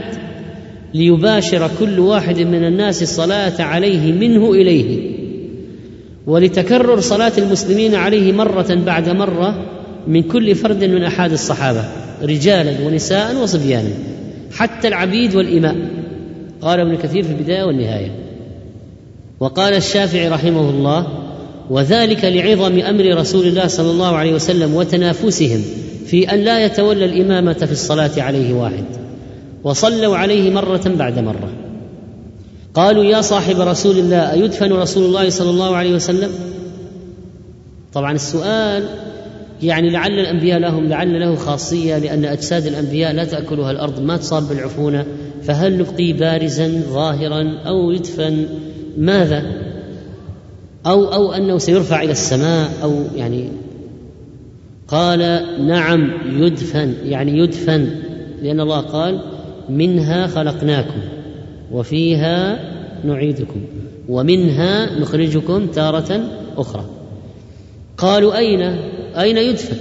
ليباشر كل واحد من الناس الصلاة عليه منه إليه. ولتكرر صلاة المسلمين عليه مرة بعد مرة من كل فرد من أحاد الصحابة رجالا ونساء وصبيانا حتى العبيد والإماء. قال ابن كثير في البداية والنهاية. وقال الشافعي رحمه الله وذلك لعظم أمر رسول الله صلى الله عليه وسلم وتنافسهم في أن لا يتولى الإمامة في الصلاة عليه واحد. وصلوا عليه مرة بعد مرة. قالوا يا صاحب رسول الله أيدفن رسول الله صلى الله عليه وسلم؟ طبعا السؤال يعني لعل الأنبياء لهم لعل له خاصية لأن أجساد الأنبياء لا تاكلها الأرض ما تصاب بالعفونة. فهل نبقي بارزا ظاهرا أو يدفن؟ ماذا؟ أو أو أنه سيرفع إلى السماء أو يعني قال نعم يدفن يعني يدفن لأن الله قال منها خلقناكم وفيها نعيدكم ومنها نخرجكم تارة أخرى. قالوا أين؟ أين يدفن؟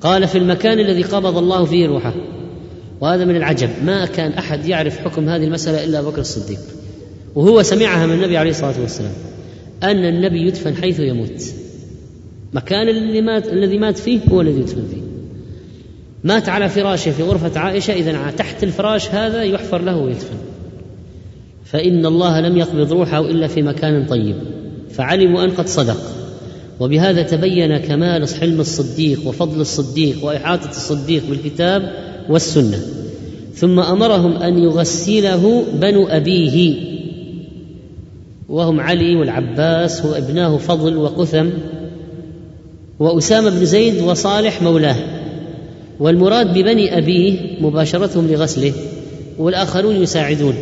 قال في المكان الذي قبض الله فيه روحه. وهذا من العجب ما كان أحد يعرف حكم هذه المسألة إلا أبو بكر الصديق. وهو سمعها من النبي عليه الصلاة والسلام أن النبي يدفن حيث يموت. مكان اللي مات الذي مات فيه هو الذي يدفن فيه. مات على فراشه في غرفة عائشة اذا تحت الفراش هذا يحفر له ويدفن. فإن الله لم يقبض روحه إلا في مكان طيب. فعلموا أن قد صدق. وبهذا تبين كمال حلم الصديق وفضل الصديق وإحاطة الصديق بالكتاب والسنة. ثم أمرهم أن يغسله بنو أبيه. وهم علي والعباس وابناه فضل وقثم وأسامة بن زيد وصالح مولاه. والمراد ببني أبيه مباشرتهم لغسله والآخرون يساعدون.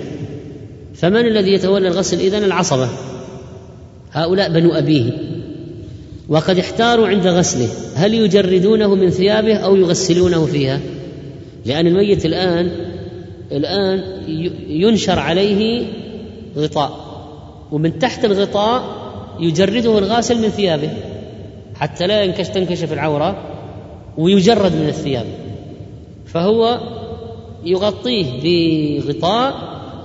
فمن الذي يتولى الغسل إذن العصبة؟ هؤلاء بنو أبيه. وقد احتاروا عند غسله. هل يجردونه من ثيابه أو يغسلونه فيها؟ لأن الميت الآن الآن ينشر عليه غطاء ومن تحت الغطاء يجرده الغاسل من ثيابه حتى لا ينكش تنكشف العورة. ويجرد من الثياب. فهو يغطيه بغطاء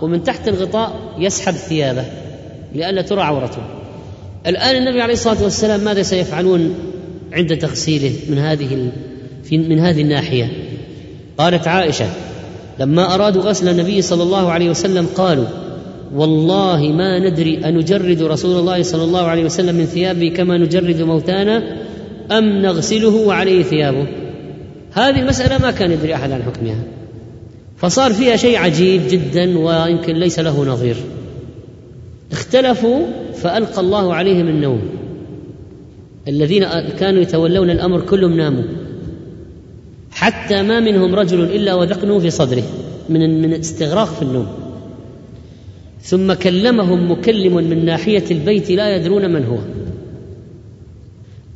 ومن تحت الغطاء يسحب ثيابه لئلا ترى عورته. الآن النبي عليه الصلاة والسلام ماذا سيفعلون عند تغسيله من هذه من هذه الناحية؟ قالت عائشة لما أرادوا غسل النبي صلى الله عليه وسلم قالوا والله ما ندري أنجرد رسول الله صلى الله عليه وسلم من ثيابه كما نجرد موتانا أم نغسله وعليه ثيابه؟ هذه المسألة ما كان يدري أحد عن حكمها. فصار فيها شيء عجيب جدا ويمكن ليس له نظير. اختلفوا فألقى الله عليهم النوم. الذين كانوا يتولون الأمر كلهم ناموا. حتى ما منهم رجل إلا وذقنه في صدره من من استغراق في النوم. ثم كلمهم مكلم من ناحية البيت لا يدرون من هو.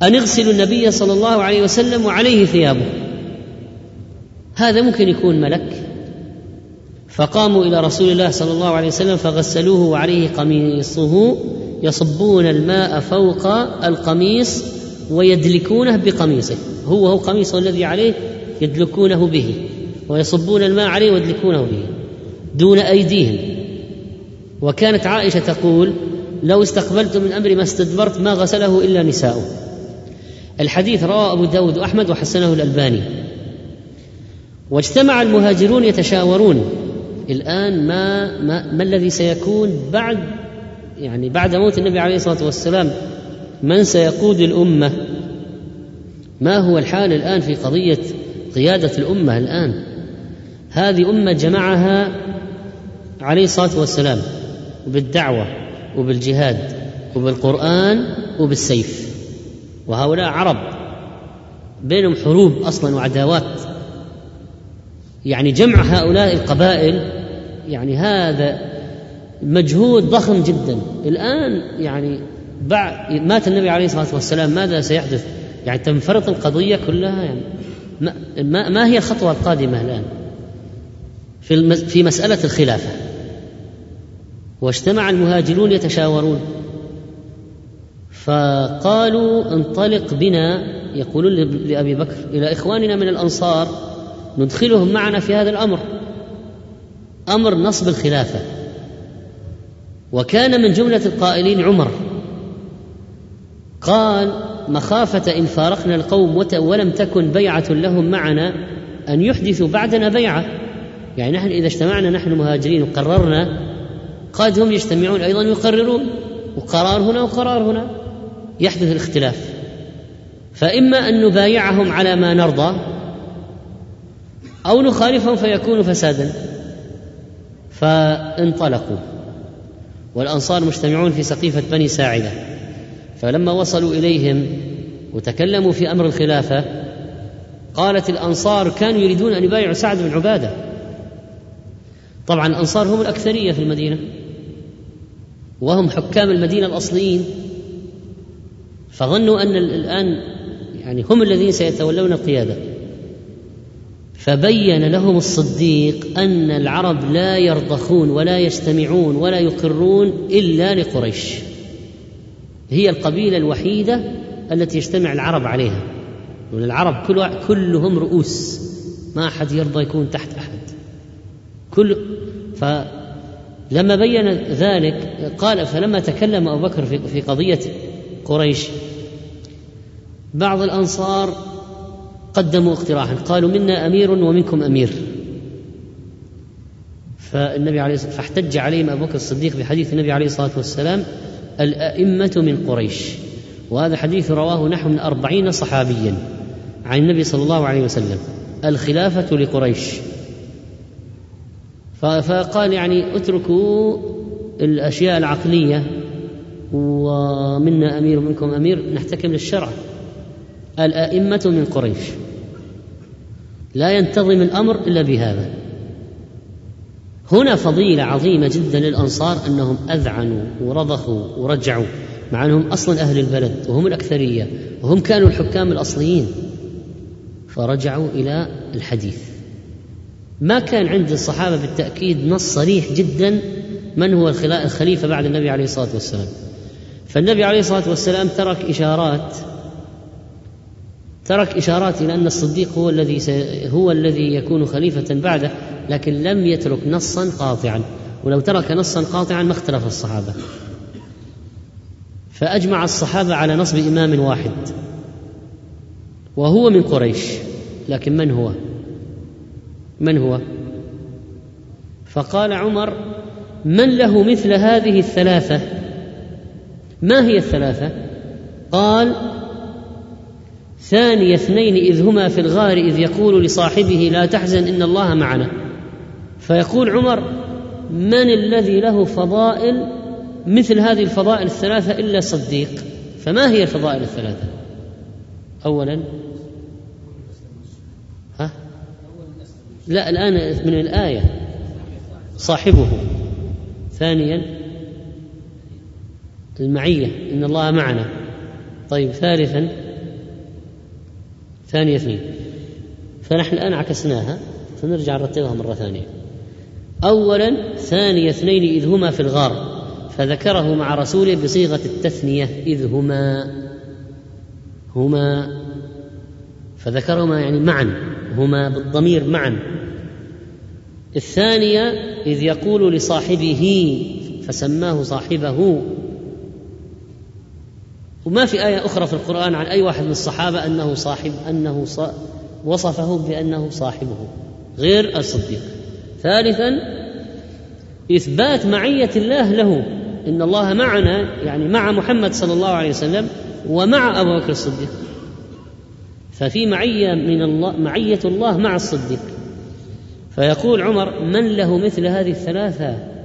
أن اغسلوا النبي صلى الله عليه وسلم وعليه ثيابه. هذا ممكن يكون ملك. فقاموا إلى رسول الله صلى الله عليه وسلم فغسلوه وعليه قميصه يصبون الماء فوق القميص ويدلكونه بقميصه. هو هو قميصه الذي عليه يدلكونه به ويصبون الماء عليه ويدلكونه به دون أيديهم. وكانت عائشة تقول لو استقبلت من أمري ما استدبرت ما غسله إلا نساؤه. الحديث رواه أبو داود وأحمد وحسنه الألباني. واجتمع المهاجرون يتشاورون. الآن ما, ما, ما الذي سيكون بعد يعني بعد موت النبي عليه الصلاة والسلام؟ من سيقود الأمة؟ ما هو الحال الآن في قضية قيادة الأمة الآن؟ هذه أمة جمعها عليه الصلاة والسلام. بالدعوة وبالجهاد وبالقرآن وبالسيف. وهؤلاء عرب بينهم حروب أصلا وعداوات. يعني جمع هؤلاء القبائل يعني هذا مجهود ضخم جدا. الآن يعني بعد مات النبي عليه الصلاة والسلام ماذا سيحدث؟ يعني تنفرط القضية كلها يعني ما, ما هي الخطوة القادمة الآن في, في مسألة الخلافة؟ واجتمع المهاجرون يتشاورون. فقالوا انطلق بنا يقولون لأبي بكر إلى إخواننا من الأنصار ندخلهم معنا في هذا الأمر. أمر نصب الخلافة. وكان من جملة القائلين عمر. قال مخافة إن فارقنا القوم ولم تكن بيعة لهم معنا أن يحدثوا بعدنا بيعة. يعني نحن إذا اجتمعنا نحن مهاجرين وقررنا قد هم يجتمعون أيضا يقررون وقرار هنا وقرار هنا. يحدث الاختلاف. فإما أن نبايعهم على ما نرضى أو نخالفهم فيكون فسادا. فانطلقوا. والأنصار مجتمعون في سقيفة بني ساعدة. فلما وصلوا إليهم وتكلموا في أمر الخلافة قالت الأنصار كانوا يريدون أن يبايعوا سعد بن عبادة. طبعا الأنصار هم الأكثرية في المدينة وهم حكام المدينة الأصليين. فظنوا أن الآن يعني هم الذين سيتولون القيادة. فبين لهم الصديق أن العرب لا يرضخون ولا يجتمعون ولا يقرون إلا لقريش. هي القبيلة الوحيدة التي يجتمع العرب عليها. والعرب كل كلهم رؤوس. ما أحد يرضى يكون تحت أحد. كل فلما بين ذلك قال فلما تكلم أبو بكر في قضية قريش بعض الأنصار قدموا اقتراحا. قالوا منا أمير ومنكم أمير. فالنبي عليه الصلاة فاحتج عليهم أبو بكر الصديق بحديث النبي عليه الصلاة والسلام الأئمة من قريش. وهذا حديث رواه نحو من أربعين صحابيا عن النبي صلى الله عليه وسلم. الخلافة لقريش. فقال يعني اتركوا الأشياء العقلية ومنا أمير ومنكم أمير نحتكم للشرع. الأئمة من قريش. لا ينتظم الأمر إلا بهذا. هنا فضيلة عظيمة جدا للأنصار أنهم أذعنوا ورضخوا ورجعوا مع أنهم أصلا أهل البلد وهم الأكثرية وهم كانوا الحكام الأصليين. فرجعوا إلى الحديث. ما كان عند الصحابة بالتأكيد نص صريح جدا من هو الخليفة بعد النبي عليه الصلاة والسلام. فالنبي عليه الصلاة والسلام ترك إشارات ترك إشارات إلى أن الصديق هو الذي هو الذي يكون خليفة بعده لكن لم يترك نصا قاطعا ولو ترك نصا قاطعا ما اختلف الصحابة فأجمع الصحابة على نصب إمام واحد وهو من قريش لكن من هو؟ من هو؟ فقال عمر من له مثل هذه الثلاثة ما هي الثلاثة؟ قال ثاني اثنين إذ هما في الغار إذ يقول لصاحبه لا تحزن إن الله معنا. فيقول عمر من الذي له فضائل مثل هذه الفضائل الثلاثة إلا صديق؟ فما هي الفضائل الثلاثة؟ أولا ها؟ لا الآن من الآية صاحبه. ثانيا المعية إن الله معنا. طيب ثالثا ثانية اثنين فنحن الآن عكسناها فنرجع نرتبها مرة ثانية. أولا ثاني اثنين إذ هما في الغار فذكره مع رسوله بصيغة التثنية إذ هما هما فذكرهما يعني معا هما بالضمير معا. الثانية إذ يقول لصاحبه فسماه صاحبه وما في آية أخرى في القرآن عن أي واحد من الصحابة أنه صاحب أنه صا وصفه بأنه صاحبه غير الصديق. ثالثا إثبات معية الله له إن الله معنا يعني مع محمد صلى الله عليه وسلم ومع أبو بكر الصديق. ففي معية من الله معية الله مع الصديق. فيقول عمر من له مثل هذه الثلاثة؟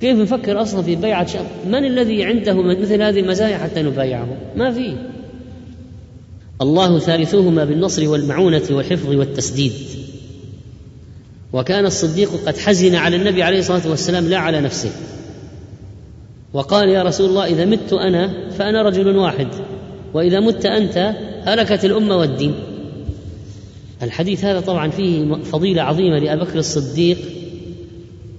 كيف نفكر أصلا في بيعة شاب من الذي عنده مثل هذه المزايا حتى نبايعه؟ ما في. الله ثالثهما بالنصر والمعونة والحفظ والتسديد. وكان الصديق قد حزن على النبي عليه الصلاة والسلام لا على نفسه. وقال يا رسول الله إذا مت أنا فأنا رجل واحد وإذا مت أنت هلكت الأمة والدين. الحديث هذا طبعا فيه فضيلة عظيمة لأبي بكر الصديق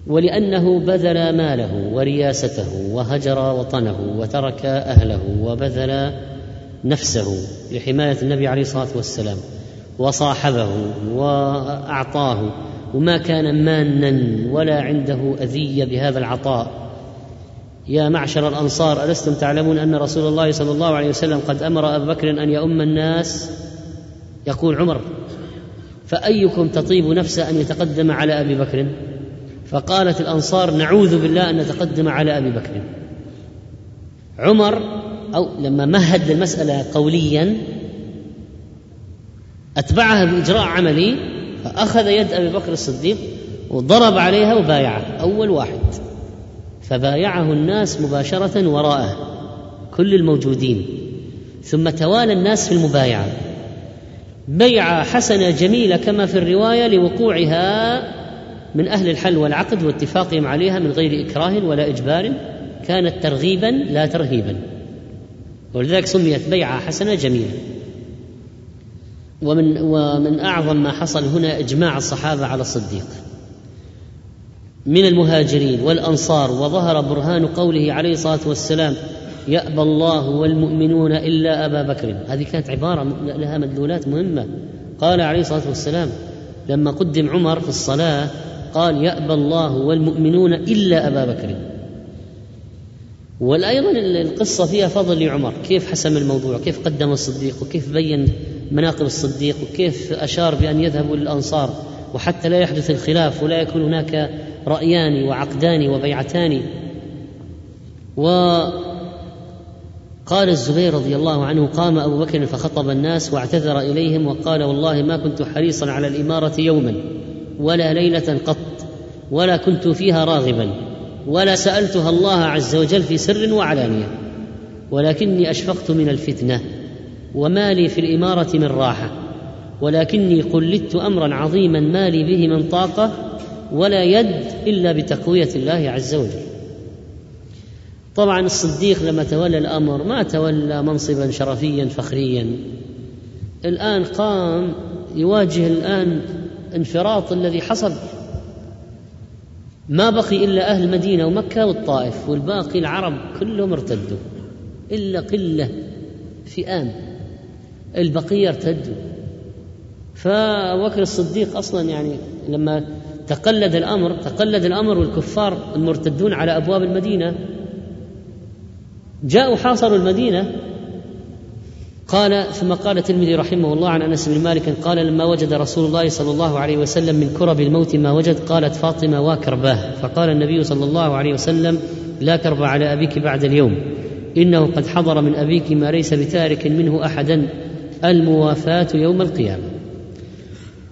ولأنه بذل ماله ورياسته وهجر وطنه وترك أهله وبذل نفسه لحماية النبي عليه الصلاة والسلام وصاحبه وأعطاه وما كان مانا ولا عنده أذية بهذا العطاء. يا معشر الأنصار ألستم تعلمون أن رسول الله صلى الله عليه وسلم قد أمر ابا بكر أن يؤم الناس؟ يقول عمر فأيكم تطيب نفسه أن يتقدم على أبي بكر؟ فقالت الأنصار نعوذ بالله أن نتقدم على أبي بكر. عمر أو لما مهد للمساله قوليا أتبعها بإجراء عملي فأخذ يد أبي بكر الصديق وضرب عليها وبايعه أول واحد. فبايعه الناس مباشرة وراءه كل الموجودين. ثم توالى الناس في المبايعة. بيعه حسنه جميله كما في الرواية لوقوعها من أهل الحل والعقد واتفاقهم عليها من غير إكراه ولا إجبار كانت ترغيبا لا ترهيبا. ولذلك سميت بيعة حسنة جميلة. ومن ومن أعظم ما حصل هنا إجماع الصحابة على الصديق. من المهاجرين والأنصار وظهر برهان قوله عليه الصلاة والسلام يأبى الله والمؤمنون إلا أبا بكر. هذه كانت عبارة لها مدلولات مهمة. قال عليه الصلاة والسلام لما قدم عمر في الصلاة قال يأبى الله والمؤمنون إلا أبا بكر. والأيضا القصة فيها فضل لعمر كيف حسم الموضوع كيف قدم الصديق وكيف بين مناقب الصديق وكيف أشار بأن يذهبوا للأنصار وحتى لا يحدث الخلاف ولا يكون هناك رأيان وعقدان وبيعتان. وقال الزبير رضي الله عنه قام أبو بكر فخطب الناس واعتذر إليهم وقال والله ما كنت حريصا على الإمارة يوما. ولا ليلة قط ولا كنت فيها راغبا ولا سألتها الله عز وجل في سر وعلانية ولكني أشفقت من الفتنة وما لي في الإمارة من راحة ولكني قلدت أمرا عظيما ما لي به من طاقة ولا يد إلا بتقوية الله عز وجل. طبعا الصديق لما تولى الأمر ما تولى منصبا شرفيا فخريا الآن قام يواجه الآن انفراط الذي حصل. ما بقي إلا أهل المدينة ومكة والطائف والباقي العرب كلهم ارتدوا. إلا قلة فئام. البقية ارتدوا. فبكر الصديق أصلا يعني لما تقلد الأمر تقلد الأمر والكفار المرتدون على أبواب المدينة جاءوا حاصروا المدينة قال ثم قال الترمذي رحمه الله عن أنس بن مالك قال لما وجد رسول الله صلى الله عليه وسلم من كرب الموت ما وجد قالت فاطمة وكرباه فقال النبي صلى الله عليه وسلم لا كرب على أبيك بعد اليوم إنه قد حضر من أبيك ما ليس بتارك منه أحدا الموافاة يوم القيامة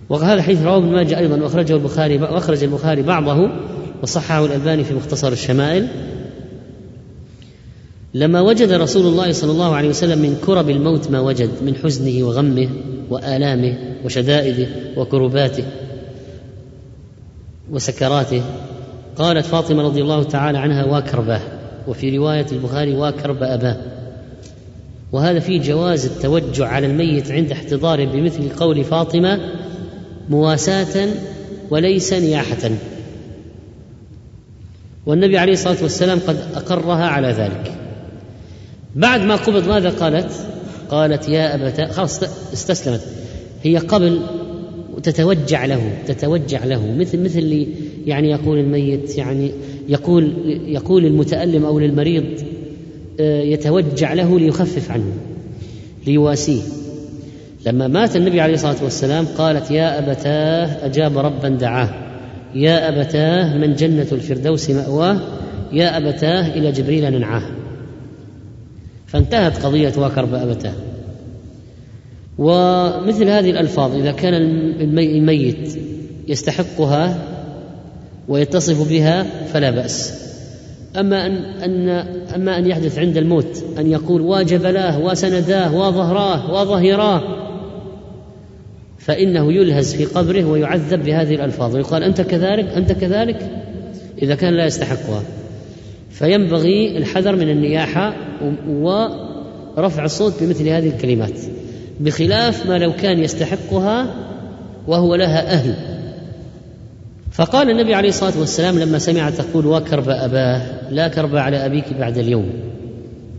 وهذا حديث رواه ابن ماجه أيضا وأخرجه البخاري وأخرج البخاري بعضه وصححه الألباني في مختصر الشمائل. لما وجد رسول الله صلى الله عليه وسلم من كرب الموت ما وجد من حزنه وغمه وآلامه وشدائده وكرباته وسكراته. قالت فاطمة رضي الله تعالى عنها واكرباه وفي رواية البخاري واكرب أباه. وهذا فيه جواز التوجع على الميت عند احتضاره بمثل قول فاطمة مواساة وليس نياحة. والنبي عليه الصلاة والسلام قد أقرها على ذلك. بعد ما قبض ماذا قالت؟ قالت يا أبتا خلاص استسلمت. هي قبل تتوجع له تتوجع له. مثل مثل يعني يقول الميت يعني يقول يقول المتألم أو للمريض آه، يتوجع له ليخفف عنه ليواسيه. لما مات النبي عليه الصلاة والسلام قالت يا أبتاه أجاب ربا دعاه. يا أبتاه من جنة الفردوس مأواه. يا أبتاه إلى جبريل ننعاه. فانتهت قضية وكرب أبته ومثل هذه الألفاظ إذا كان الميت يستحقها ويتصف بها فلا بأس. أما أن, أن أما أن يحدث عند الموت أن يقول وجبلاه وسنداه وظهراه وظهراه فإنه يلهز في قبره ويعذب بهذه الألفاظ. ويقال أنت كذلك أنت كذلك؟ إذا كان لا يستحقها. فينبغي الحذر من النياحة ورفع الصوت بمثل هذه الكلمات. بخلاف ما لو كان يستحقها وهو لها أهل. فقال النبي عليه الصلاة والسلام لما سمع تقول وكرب اباه لا كرب على ابيك بعد اليوم.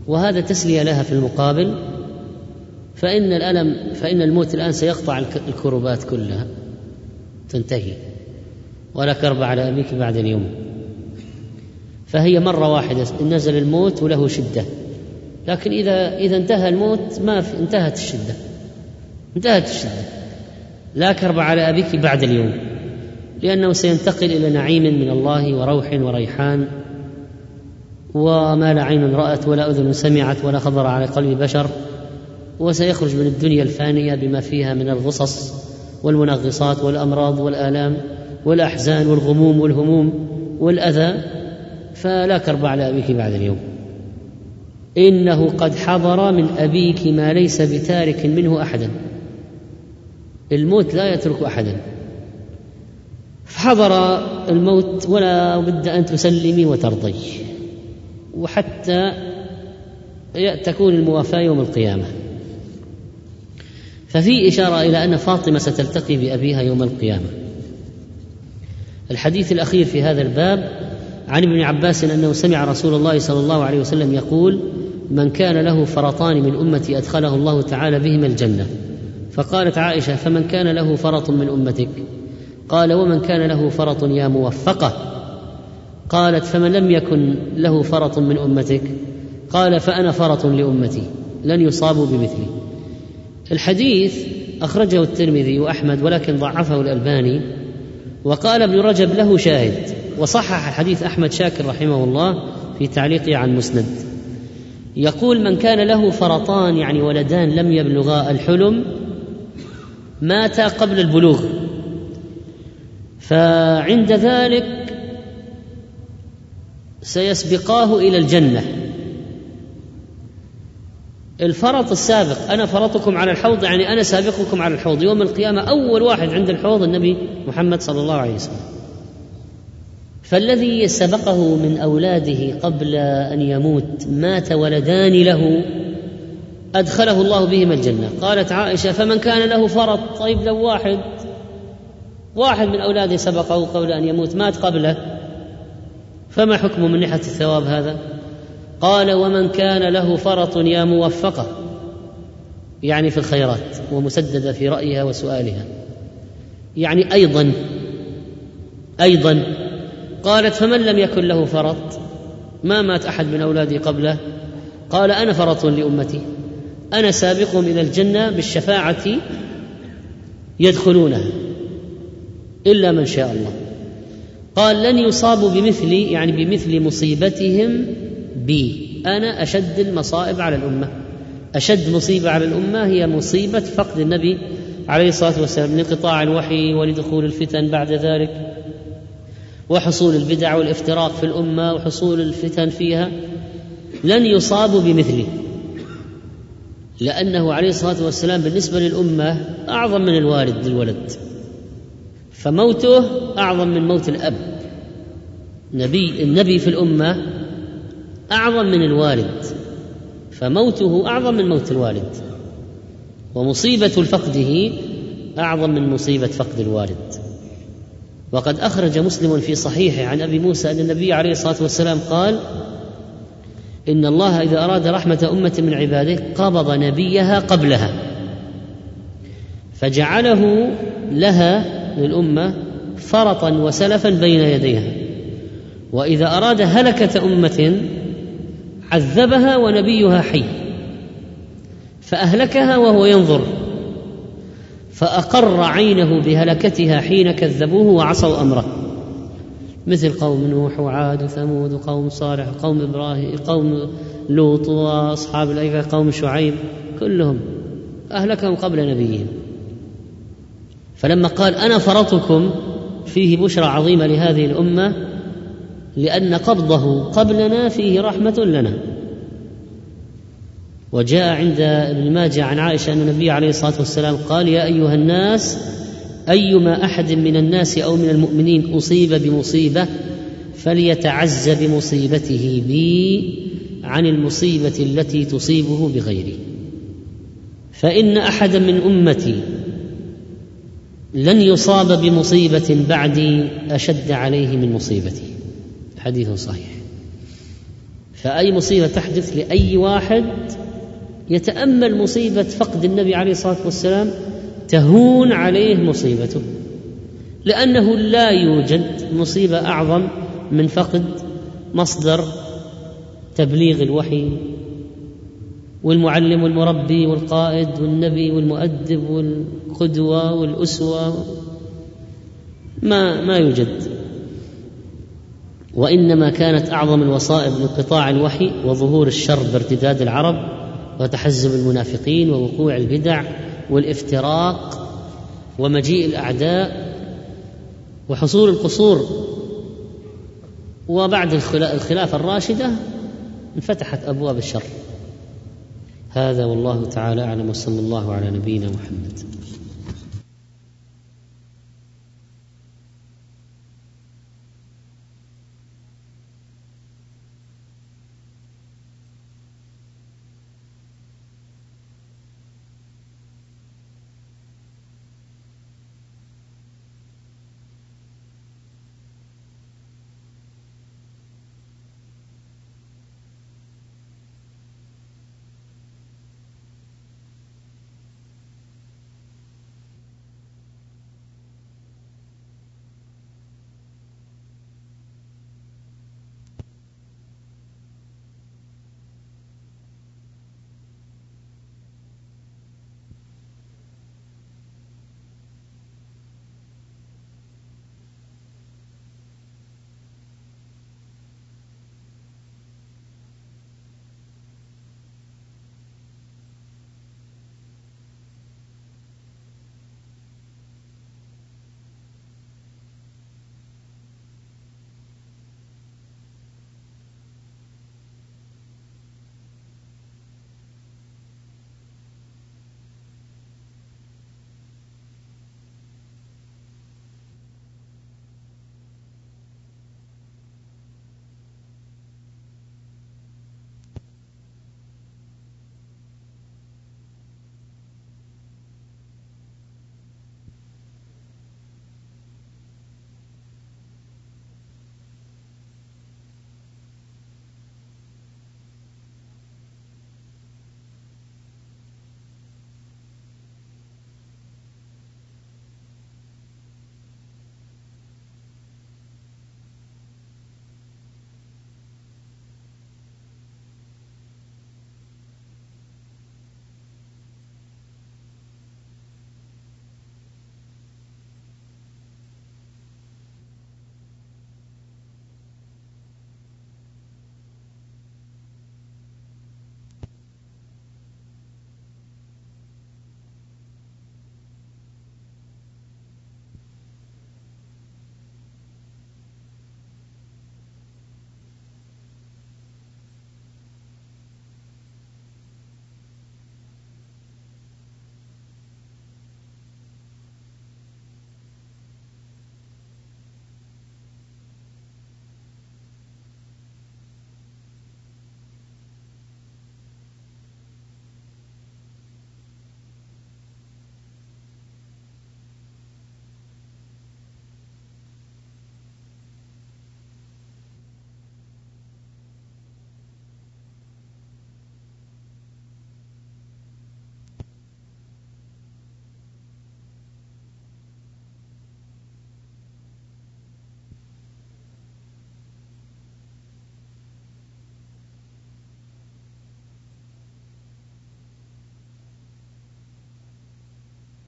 وهذا تسلية لها في المقابل. فإن الألم فإن الموت الآن سيقطع الكربات كلها. تنتهي. ولا كرب على ابيك بعد اليوم. فهي مرة واحدة نزل الموت وله شدة. لكن إذا إذا انتهى الموت ما في انتهت الشدة. انتهت الشدة. لا كرب على أبيك بعد اليوم لأنه سينتقل إلى نعيم من الله وروح وريحان. وما لا عين رأت ولا أذن سمعت ولا خطر على قلب بشر. وسيخرج من الدنيا الفانية بما فيها من الغصص والمنغصات والأمراض والآلام والأحزان والغموم والهموم والأذى. فلا كرب على أبيك بعد اليوم. إنه قد حضر من أبيك ما ليس بتارك منه أحدا. الموت لا يترك أحدا. فحضر الموت ولا بد أن تسلمي وترضي. وحتى تكون الموافاة يوم القيامة. ففي إشارة إلى أن فاطمة ستلتقي بأبيها يوم القيامة. الحديث الأخير في هذا الباب عن ابن عباس أنه سمع رسول الله صلى الله عليه وسلم يقول من كان له فرطان من أمتي أدخله الله تعالى بهما الجنة. فقالت عائشة فمن كان له فرط من أمتك؟ قال ومن كان له فرط يا موفقة. قالت فمن لم يكن له فرط من أمتك؟ قال فأنا فرط لأمتي لن يصابوا بمثلي. الحديث أخرجه الترمذي وأحمد ولكن ضعفه الألباني وقال ابن رجب له شاهد. وصحح حديث أحمد شاكر رحمه الله في تعليقه عن مسند. يقول من كان له فرطان يعني ولدان لم يبلغا الحلم مات قبل البلوغ. فعند ذلك سيسبقاه إلى الجنة. الفرط السابق أنا فرطكم على الحوض يعني أنا سابقكم على الحوض. يوم القيامة أول واحد عند الحوض النبي محمد صلى الله عليه وسلم. فالذي سبقه من أولاده قبل أن يموت مات ولدان له أدخله الله بهما الجنة. قالت عائشة فمن كان له فرط؟ طيب لو واحد واحد من أولاده سبقه قبل أن يموت مات قبله فما حكمه من ناحية الثواب هذا؟ قال ومن كان له فرط يا موفقة. يعني في الخيرات ومسددة في رأيها وسؤالها. يعني أيضا أيضا قالت فمن لم يكن له فرط؟ ما مات أحد من أولادي قبله؟ قال أنا فرط لأمتي. أنا سابقهم إلى الجنة بالشفاعة يدخلونها إلا من شاء الله. قال لن يصابوا بمثلي يعني بمثل مصيبتهم بي. أنا أشد المصائب على الأمة. أشد مصيبة على الأمة هي مصيبة فقد النبي عليه الصلاة والسلام لانقطاع الوحي ولدخول الفتن بعد ذلك. وحصول البدع والافتراق في الأمة وحصول الفتن فيها لن يصابوا بمثله لأنه عليه الصلاة والسلام بالنسبة للأمة أعظم من الوالد للولد فموته أعظم من موت الأب. نبي النبي في الأمة أعظم من الوالد فموته أعظم من موت الوالد ومصيبة فقده أعظم من مصيبة فقد الوالد. وقد أخرج مسلم في صحيحه عن أبي موسى أن النبي عليه الصلاة والسلام قال إن الله إذا أراد رحمة أمة من عباده قبض نبيها قبلها فجعله لها للأمة فرطا وسلفا بين يديها وإذا أراد هلكة أمة عذبها ونبيها حي فأهلكها وهو ينظر فأقر عينه بهلكتها حين كذبوه وعصوا أمره. مثل قوم نوح وعاد وثمود وقوم صالح وقوم إبراهيم قوم لوط وأصحاب الأيكة قوم شعيب كلهم أهلكهم قبل نبيهم. فلما قال أنا فرطكم فيه بشرى عظيمة لهذه الأمة لأن قبضه قبلنا فيه رحمة لنا. وجاء عند ابن ماجه عن عائشه ان النبي عليه الصلاه والسلام قال يا أيها الناس أيما أحد من الناس أو من المؤمنين أصيب بمصيبة فليتعز بمصيبته بي عن المصيبة التي تصيبه بغيري. فإن احدا من أمتي لن يصاب بمصيبة بعدي أشد عليه من مصيبتي. حديث صحيح. فأي مصيبة تحدث لأي واحد يتأمل مصيبة فقد النبي عليه الصلاة والسلام تهون عليه مصيبته. لأنه لا يوجد مصيبة أعظم من فقد مصدر تبليغ الوحي والمعلم والمربي والقائد والنبي والمؤدب والقدوة والأسوة. ما ما يوجد. وإنما كانت أعظم الوصائب انقطاع الوحي وظهور الشر بارتداد العرب وتحزب المنافقين ووقوع البدع والافتراق ومجيء الأعداء وحصول القصور. وبعد الخلافة الراشدة انفتحت أبواب الشر. هذا والله تعالى أعلم وصلى الله على نبينا محمد.